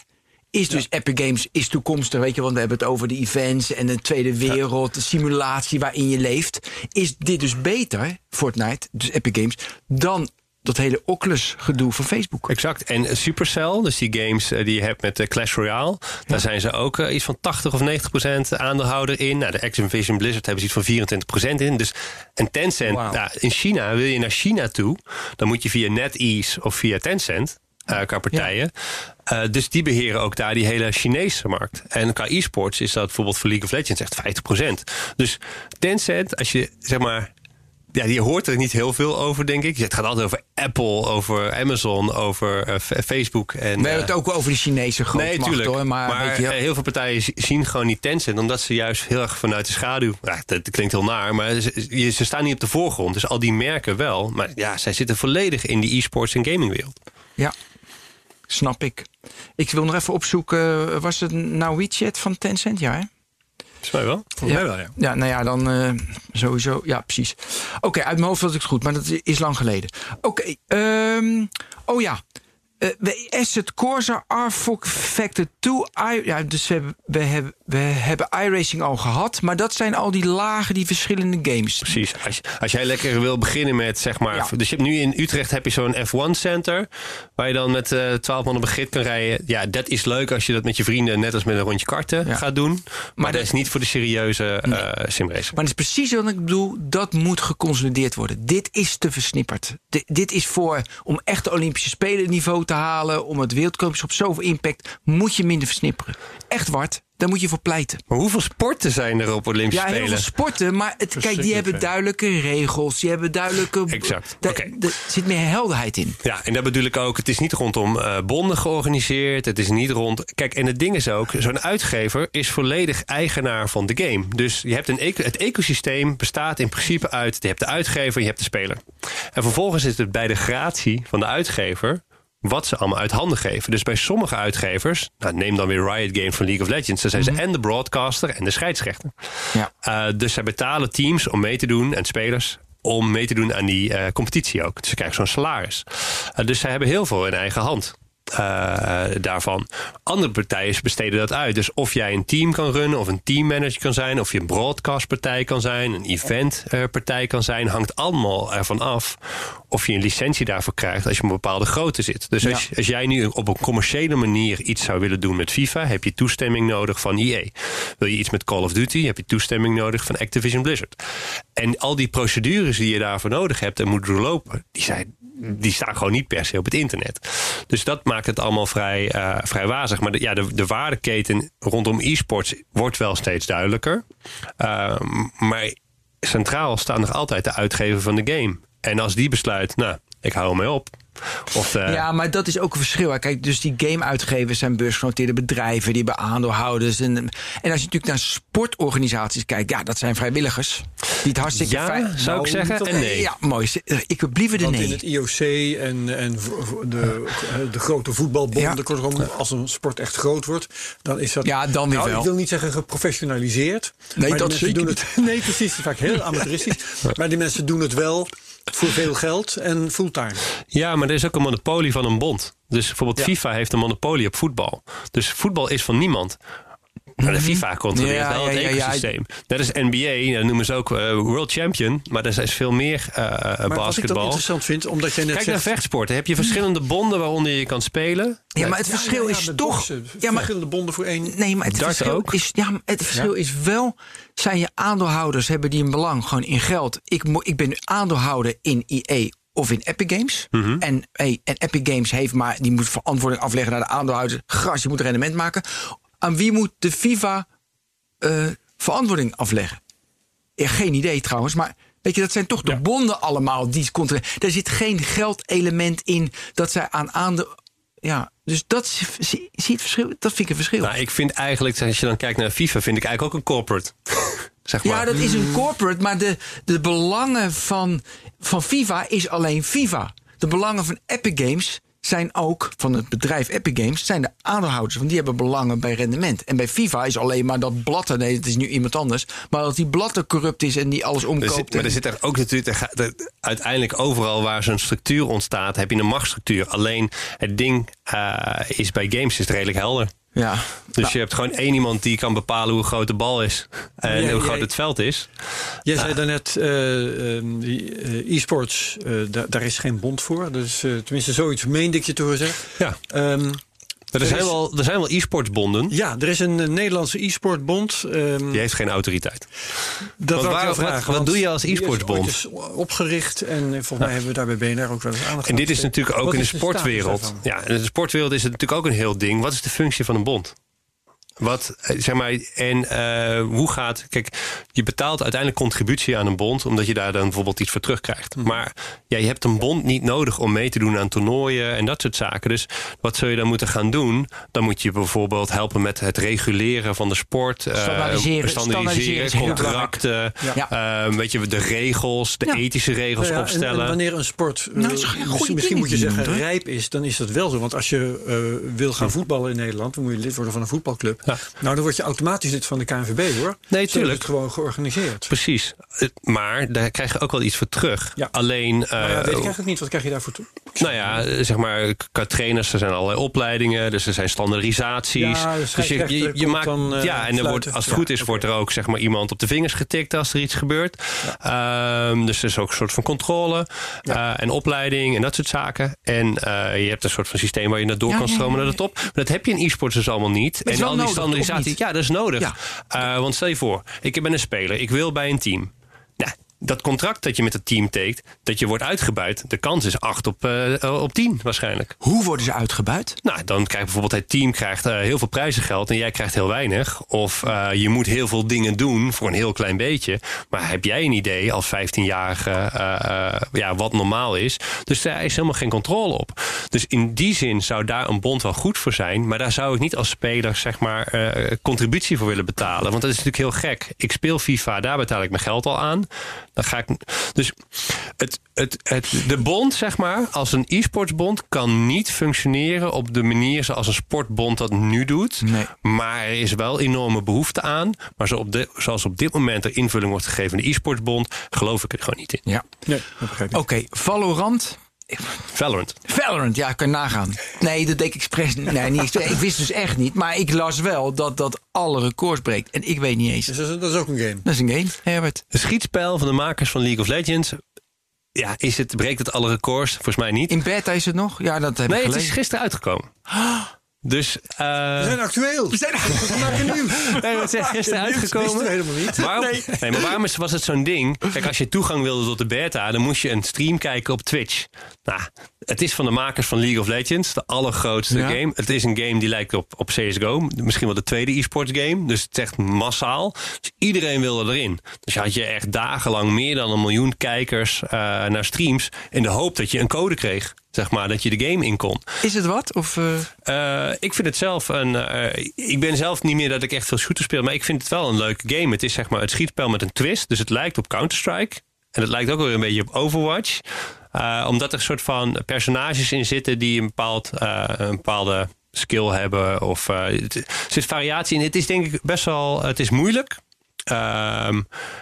is dus Epic Games is toekomstig, weet je, want we hebben het over de events en de tweede wereld, de simulatie waarin je leeft. Is dit dus beter, Fortnite, dus Epic Games, dan dat hele Oculus gedoe van Facebook? Exact. En Supercell, dus die games eh, die je hebt met eh, Clash Royale, daar zijn ze ook eh, iets van 80 of 90 procent aandeelhouder in. Nou, de Activision Blizzard hebben ze iets van 24 procent in. Dus, en Tencent, nou, in China, wil je naar China toe, dan moet je via NetEase of via Tencent. qua partijen. Dus die beheren ook daar die hele Chinese markt. En qua e-sports is dat bijvoorbeeld voor League of Legends echt 50%. Dus Tencent, als je zeg maar ja, je hoort er niet heel veel over, denk ik. Het gaat altijd over Apple, over Amazon, over eh, F- Facebook. En, We hebben eh, het ook wel over de Chinese grootmacht, Nee, tuurlijk. hoor. Maar, eh, heel veel partijen zien gewoon niet Tencent... omdat ze juist heel erg vanuit de schaduw... Ja, dat, klinkt heel naar, maar ze, staan niet op de voorgrond. Dus al die merken wel. Maar ja, zij zitten volledig in die e-sports en gamingwereld. Ja, snap ik. Ik wil nog even opzoeken. Was het nou WeChat van Tencent? Ja, hè? Volgens mij wel. Volgens mij wel, ja. Ja, nou ja, dan eh, sowieso. Ja, precies. Oké, uit mijn hoofd was ik het goed, maar dat is lang geleden. Oké, ehm, oh ja. De Asset Corsa R-Fox Factor 2. I, ja, dus we hebben, we, hebben, we hebben iRacing al gehad. Maar dat zijn al die lagen, die verschillende games. Precies. Als, als jij lekker wil beginnen met, zeg maar... Ja. Dus je hebt nu in Utrecht heb je zo'n F1 Center... waar je dan met eh 12 man op een grid kan rijden. Ja, dat is leuk als je dat met je vrienden... net als met een rondje karten Ja. gaat doen. Maar, Maar dat is niet voor de serieuze eh simracer. Maar dat is precies wat ik bedoel. Dat moet geconsolideerd worden. Dit is te versnipperd. Di- dit is voor om echt de Olympische Spelen niveau te halen. Om het wereldkampioenschap zoveel impact. Moet je minder versnipperen. Echt Wart. Daar moet je voor pleiten. Maar hoeveel sporten zijn er op Olympische Ja, heel Spelen? veel sporten. Maar het, kijk, die hebben duidelijke regels. Die hebben duidelijke. Exact. Daar zit meer helderheid in. Ja, en dat bedoel ik ook. Het is niet rondom eh, bonden georganiseerd. Het is niet rond. Kijk, en het ding is ook: zo'n uitgever is volledig eigenaar van de game. Dus je hebt een eco- het ecosysteem bestaat in principe uit: je hebt de uitgever, je hebt de speler. En vervolgens is het bij de gratie van de uitgever. Wat ze allemaal uit handen geven. Dus bij sommige uitgevers, nou, neem dan weer Riot Games van League of Legends. Dan zijn ze en de broadcaster en de scheidsrechter. Ja. Uh, dus zij betalen teams om mee te doen en spelers om mee te doen aan die uh, competitie ook. Dus ze krijgen zo'n salaris. Uh, dus zij hebben heel veel in eigen hand. Uh, daarvan. Andere partijen besteden dat uit. Dus of jij een team kan runnen, of een teammanager kan zijn, of je een broadcastpartij kan zijn, een eventpartij kan zijn, hangt allemaal ervan af of je een licentie daarvoor krijgt als je op een bepaalde grootte zit. Dus ja. als, als, jij nu op een commerciële manier iets zou willen doen met FIFA, heb je toestemming nodig van EA. Wil je iets met Call of Duty, heb je toestemming nodig van Activision Blizzard. En al die procedures die je daarvoor nodig hebt en moet doorlopen, die zijn die staan gewoon niet per se op het internet. Dus dat maakt het allemaal vrij, uh, vrij wazig. Maar de, ja, de, de waardeketen rondom e-sports wordt wel steeds duidelijker. Uh, maar centraal staat nog altijd de uitgever van de game. En als die besluit, nou, ik hou ermee op. Of uh, de... Ja, maar dat is ook een verschil. Kijk, dus die gameuitgevers zijn beursgenoteerde bedrijven, die hebben aandeelhouders. En, en als je natuurlijk naar sportorganisaties kijkt, ja, dat zijn vrijwilligers. Die het hartstikke ja, fijn. zou nou, ik zeggen. En nee. Ja, mooi. Ik heb liever de Want nee. in het IOC en, en de, de grote voetbalbonden, ja. kortom, als een sport echt groot wordt, dan is dat. Ja, dan weer nou, wel. Ik wil niet zeggen geprofessionaliseerd. Nee, maar dat die mensen doen het. [laughs] Nee, precies. Vaak heel amateuristisch. maar die mensen doen het wel voor veel geld en fulltime. Ja, maar er is ook een monopolie van een bond. Dus bijvoorbeeld ja. FIFA heeft een monopolie op voetbal. Dus voetbal is van niemand. Maar de FIFA controleert Ja, wel het ja, ja, ja. ecosysteem. Net als NBA, dat noemen ze ook eh, World Champion. Maar er is veel meer eh, Maar wat ik basketbal. interessant vind, omdat jij net Kijk naar zegt... vechtsporten. Heb je verschillende bonden waaronder je kan spelen? Ja, maar het Ja, verschil ja, ja, is toch. boksen, Ja, maar verschillende bonden voor één. Nee, maar het verschil, ook? Is, ja, maar het verschil is wel... zijn je aandeelhouders, hebben die een belang gewoon in geld? Ik, mo- ik ben aandeelhouder in EA of in Epic Games. Mhm. en, hey, en Epic Games heeft maar... die moet verantwoording afleggen naar de aandeelhouders. Gras, je moet rendement maken. Aan wie moet de FIFA eh, verantwoording afleggen? Ja, geen idee trouwens, maar... Weet je, dat zijn toch de bonden allemaal die controleren. Er zit geen geldelement in dat zij aan aandeel... Ja, dus dat zie, zie het verschil. Dat vind ik een verschil. Nou, ik vind eigenlijk, als je dan kijkt naar FIFA, vind ik eigenlijk ook een corporate. [laughs] zeg maar. Ja, dat is een corporate, maar de, de belangen van, van FIFA is alleen FIFA. De belangen van Epic Games zijn ook, van het bedrijf Epic Games, zijn de aandeelhouders. Want die hebben belangen bij rendement. En bij FIFA is alleen maar dat Blatter, nee, het is nu iemand anders, maar dat die Blatter corrupt is en die alles Er omkoopt. zit, maar er zit er ook natuurlijk, er er- uiteindelijk overal waar zo'n structuur ontstaat, heb je een machtsstructuur. Alleen het ding eh, is bij games is het redelijk helder. Ja. Dus je hebt gewoon één iemand die kan bepalen hoe groot de bal is en hoe groot het veld is. Jij zei daarnet, ehm, die, eh, e-sports, eh, da- daar is geen bond voor. Dus tenminste, zoiets meende ik je te horen zeggen. Ja. Ehm, Er, Er zijn is- wel, er zijn wel e-sportsbonden. ja, er is een eh, Nederlandse e-sportbond. ehm, Die heeft geen autoriteit. dat waar- jou wat- vragen, wat want doe je als eens opgericht en eh, volgens mij hebben we daar bij BNR ook wel eens aandacht En dit is natuurlijk ook Wat in de sportwereld. Ja, in de sportwereld is het natuurlijk ook een heel ding. Wat is de functie van een bond? Wat, eh, zeg maar, en eh, hoe gaat. Kijk, je betaalt uiteindelijk contributie aan een bond, omdat je daar dan bijvoorbeeld iets voor terugkrijgt. Mhm. Maar ja, je hebt een bond niet nodig om mee te doen aan toernooien en dat soort zaken. Dus wat zul je dan moeten gaan doen? Dan moet je bijvoorbeeld helpen met het reguleren van de sport, eh, Standaardiseren- contracten, Ja. weet je, de regels, de Ja. ethische regels Nou ja, en- opstellen. En, wanneer een sport Nou, misschien, misschien moet je zeggen je rijp is, dan is dat wel zo. Want als je eh, wil gaan voetballen in Nederland, dan moet je lid worden van een voetbalclub. Ja. Nou, dan word je automatisch lid van de KNVB hoor. Nee, tuurlijk. het gewoon georganiseerd. Precies. Het- Maar daar krijg je ook wel iets voor terug. Ja. Alleen, eh, Maar ja, weet ik eigenlijk niet, wat krijg je daarvoor toe? Nou ja, eh, zeg maar, qua trainers, er zijn allerlei opleidingen, dus er zijn standaardisaties. Ja, dus je, je, je maakt, dan, eh, ja, en er wordt, als het Ja, goed is, wordt er ook zeg maar, iemand op de vingers getikt als er iets gebeurt. Ehm, dus er is ook een soort van controle eh, en opleiding en dat soort zaken. En eh, je hebt een soort van systeem waar je naar door Ja, kan ja, stromen ja, naar de top. Maar dat heb je in e-sports dus allemaal niet. is en al die nodig, of standaardisatie, niet? ja, dat is nodig. Ja. Eh, want stel je voor, ik ben een speler, ik wil bij een team. Dat contract dat je met het team tekent, dat je wordt uitgebuit, de kans is 8 op, eh, op 10 waarschijnlijk. Hoe worden ze uitgebuit? Nou, dan krijgt bijvoorbeeld het team krijgt, eh, heel veel prijzengeld en jij krijgt heel weinig. Of eh, je moet heel veel dingen doen voor een heel klein beetje. Maar heb jij een idee als 15-jarige eh, eh, ja, wat normaal is? Dus daar is helemaal geen controle op. Dus in die zin zou daar een bond wel goed voor zijn. Maar daar zou ik niet als speler zeg maar contributie voor willen betalen. Want dat is natuurlijk heel gek. Ik speel FIFA, daar betaal ik mijn geld al aan. Dan ga ik. Dus het, het, het, de bond, zeg maar, als een e-sportsbond, kan niet functioneren op de manier zoals een sportbond dat nu doet. Nee. Maar er is wel enorme behoefte aan. Maar zo op de, zoals op dit moment er invulling wordt gegeven in de e-sportsbond, geloof ik er gewoon niet in. Ja. Nee. Oké, Valorant. Valorant. Valorant, ja, kan je nagaan. Nee, dat deed ik expres niet. Nee, niet. Ik wist dus echt niet. Maar ik las wel dat dat alle records breekt. En ik weet niet eens. Dus dat, is, dat is ook een game. Dat is een game, Herbert. Het schietspel van de makers van League of Legends. Ja, is het, breekt het alle records? Volgens mij niet. In beta is het nog? Ja, dat heb Nee, ik het gelezen. is gisteren uitgekomen. Dus. eh, We zijn actueel. We zijn [laughs] maken [laughs] nieuws. Nee, het is gisteren Nieuws uitgekomen. helemaal niet. Waarom, nee. maar waarom is- was het zo'n ding? Kijk, als je toegang wilde tot de beta, dan moest je een stream kijken op Twitch. Nou, het is van de makers van League of Legends, de allergrootste Ja. game. Het is een game die lijkt op, op CSGO, misschien wel de tweede e-sports game. Dus het is echt massaal. Dus iedereen wilde erin. Dus je had je echt dagenlang meer dan een miljoen kijkers eh, naar streams in de hoop dat je een code kreeg. Zeg maar, dat je de game in kon. Is het wat? Of, eh, Eh, ik vind het zelf een. eh, ik ben zelf niet meer dat ik echt veel shooter speel, maar ik vind het wel een leuke game. Het is zeg maar het schietspel met een twist. Dus het lijkt op Counter-Strike. En het lijkt ook weer een beetje op Overwatch. Omdat er een soort van personages in zitten die een, bepaald, een bepaalde skill hebben. Of er zit variatie in. Het is denk ik best wel. Het is moeilijk. Ehm,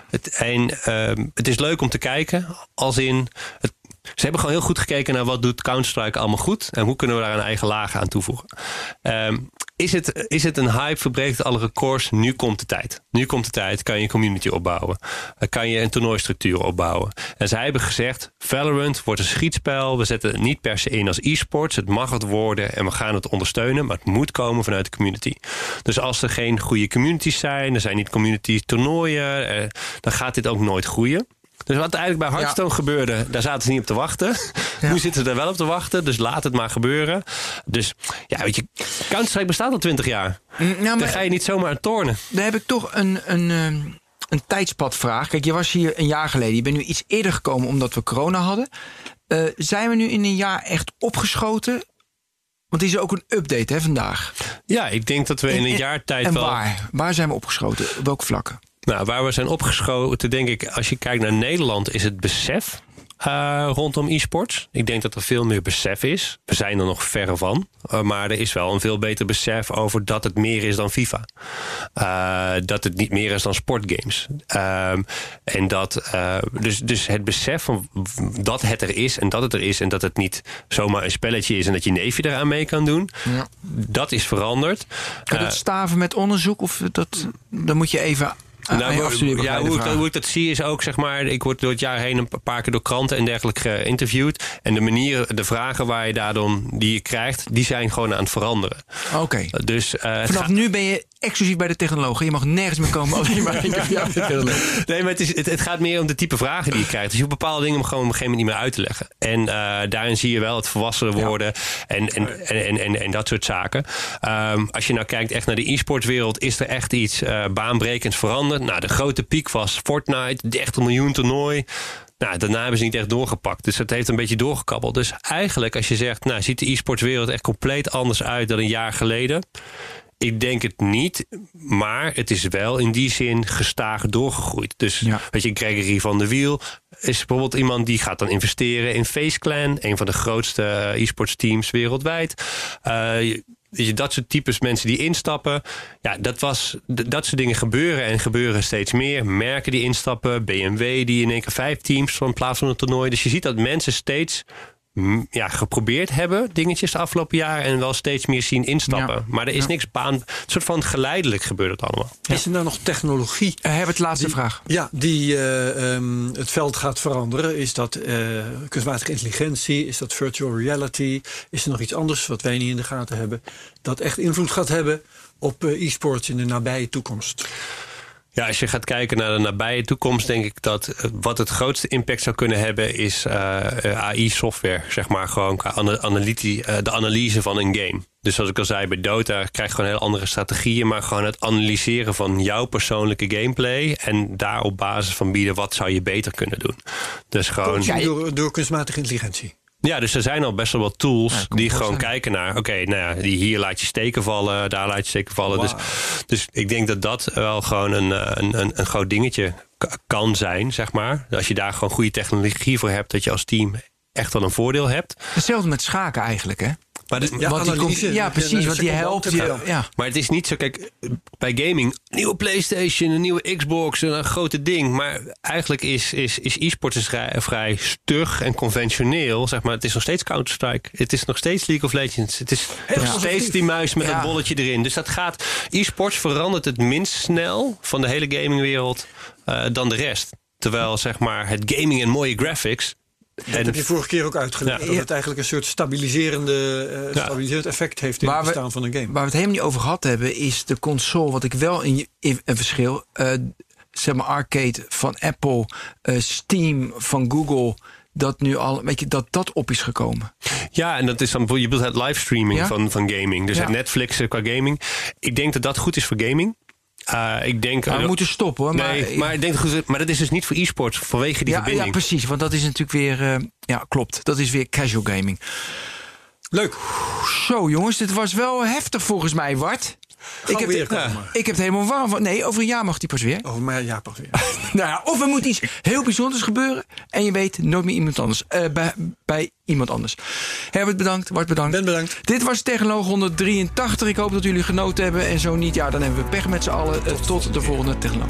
het, en ehm, het is leuk om te kijken. Als in. Het, Ze hebben gewoon heel goed gekeken naar wat doet Counter-Strike allemaal goed. En hoe kunnen we daar een eigen laag aan toevoegen. Ehm, is het, is het een hype, verbreekt alle records? Nu komt de tijd. Nu komt de tijd, kan je een community opbouwen. Dan kan je een toernooistructuur opbouwen. En zij hebben gezegd, Valorant wordt een schietspel. We zetten het niet per se in als e-sports. Het mag het worden en we gaan het ondersteunen. Maar het moet komen vanuit de community. Dus als er geen goede communities zijn, er zijn niet community toernooien, eh, dan gaat dit ook nooit groeien. Dus wat eigenlijk bij Hearthstone gebeurde, daar zaten ze niet op te wachten. [laughs] Nu zitten ze er wel op te wachten, dus laat het maar gebeuren. Dus ja, weet je, Counter-Strike bestaat al twintig jaar. Mm, Ja, Daar ga je niet zomaar aan tornen. daar heb ik toch een, een, ehm, een tijdspadvraag. Kijk, je was hier een jaar geleden. Je bent nu iets eerder gekomen omdat we corona hadden. Eh, zijn we nu in een jaar echt opgeschoten? Want is ook een update hè, vandaag. Ja, ik denk dat we in een jaar tijd en wel... waar? Waar zijn we opgeschoten? Op welke vlakken? Nou, waar we zijn opgeschoten, denk ik, als je kijkt naar Nederland, is het besef eh, rondom e-sports. Ik denk dat er veel meer besef is. We zijn er nog verre van. Uh, maar er is wel een veel beter besef over dat het meer is dan FIFA. Uh, dat het niet meer is dan sportgames. Um, en dat, dus, dus het besef van dat het er is en dat het er is en dat het niet zomaar een spelletje is en dat je neefje eraan mee kan doen, Ja. dat is veranderd. Kan dat staven met onderzoek? Of dat, dan moet je even Nou, je afstuderen. ja, hoe, ik, dat- hoe ik dat zie is ook, zeg maar, ik word door het jaar heen een paar keer door kranten en dergelijke geïnterviewd. En de manieren, de vragen waar je daardoor die je krijgt, die zijn gewoon aan het veranderen. Oké. Dus eh, Vanaf nu ben je exclusief bij de technologen. Je mag nergens meer komen als je maar [laughs] ja. Nee, maar het, is, het, het gaat meer om de type vragen die je krijgt. Dus je hoeft bepaalde dingen gewoon op een gegeven moment niet meer uit te leggen. En eh, daarin zie je wel het volwassener worden en, en, en, en, en, en dat soort zaken. Ehm, als je nou kijkt echt naar de e-sportswereld, is er echt iets eh, baanbrekends veranderd. Nou, de grote piek was Fortnite, 30 miljoen toernooi. Nou, daarna hebben ze niet echt doorgepakt. Dus dat heeft een beetje doorgekabbeld. Dus eigenlijk, als je zegt, nou, ziet de e-sportswereld echt compleet anders uit dan een jaar geleden. Ik denk het niet, maar het is wel in die zin gestaag doorgegroeid. Dus Ja. weet je, Gregory van der Wiel is bijvoorbeeld iemand die gaat dan investeren in Face Clan, een van de grootste eh, e-sports teams wereldwijd. Je, dat soort types mensen die instappen. Ja, dat, was, dat soort dingen gebeuren en gebeuren steeds meer. Merken die instappen, BMW die in één keer vijf teams van plaats van een toernooi. Dus je ziet dat mensen steeds ja, geprobeerd hebben, dingetjes de afgelopen jaren. En wel steeds meer zien instappen. Ja. Maar er is niks baan. Een soort van geleidelijk gebeurt het allemaal. Is er nou nog technologie Uh, Herbert, laatste vraag. Ja, die eh, ehm, het veld gaat veranderen. Is dat eh, kunstmatige intelligentie? Is dat virtual reality? Is er nog iets anders wat wij niet in de gaten hebben? Dat echt invloed gaat hebben op eh, e-sports in de nabije toekomst. Ja, als je gaat kijken naar de nabije toekomst, denk ik dat eh, wat het grootste impact zou kunnen hebben, is eh, eh, AI-software. Zeg maar gewoon analytie, de analyse van een game. Dus zoals ik al zei, bij Dota krijg je gewoon heel andere strategieën, maar gewoon het analyseren van jouw persoonlijke gameplay en daar op basis van bieden wat zou je beter kunnen doen. Dus gewoon. Door, door kunstmatige intelligentie. Ja, dus er zijn al best wel wat tools Ja, die gewoon kijken naar... oké, nou ja, die hier laat je steken vallen, daar laat je steken vallen. Dus, dus ik denk dat dat wel gewoon een, een, een, een groot dingetje kan zijn, zeg maar. Als je daar gewoon goede technologie voor hebt... dat je als team echt wel een voordeel hebt. Hetzelfde met schaken eigenlijk, hè? Maar, de- Ja, Want analyse. ja, Ja, precies. Want die helpt. je wel. ja. maar het is niet zo, kijk, bij gaming... nieuwe Playstation, een nieuwe Xbox, een grote ding. Maar eigenlijk is, is, is e-sport is vrij, vrij stug en conventioneel. Zeg maar. Het is nog steeds Counter-Strike. Het is nog steeds League of Legends. Het is nog steeds die muis met Ja. een bolletje erin. Dus dat gaat... E-sports verandert het minst snel van de hele gamingwereld eh, dan de rest. Terwijl zeg maar het gaming en mooie graphics... Dat En heb je vorige keer ook uitgelegd. Ja. Dat het eigenlijk een soort stabiliserende, eh, Ja. stabiliserend effect heeft in Waar het we- bestaan van een game. Waar we het helemaal niet over gehad hebben, is de console. Wat ik wel in, in een verschil. eh, zeg maar arcade van Apple, eh, Steam van Google. Dat nu al, weet je, dat dat op is gekomen. Ja, en dat is dan bijvoorbeeld, je bedoelt het livestreaming Ja. van, van gaming. Dus Ja. het Netflix qua gaming. Ik denk dat dat goed is voor gaming. Eh, ik denk, we moeten stoppen hoor. nee, maar, maar, ik denk goed, maar dat is dus niet voor e-sports vanwege die ja, ja, verbinding. precies. Want dat is natuurlijk weer. eh, ja, klopt. Dat is weer casual gaming. Leuk. Zo jongens, dit was wel heftig volgens mij, Wart. Ik heb, weer het- komen. ik heb het helemaal warm van. Nee, over een jaar mag die pas weer. Over maar ja, pas weer. [laughs] Nou ja, of er moet iets heel bijzonders gebeuren. En je weet nooit meer iemand anders. eh, bij, bij iemand anders. Herbert bedankt, Bart bedankt. Ben bedankt. Dit was Technoloog 183. Ik hoop dat jullie genoten hebben. En zo niet, ja, dan hebben we pech met z'n allen. Eh, tot de volgende Technoloog.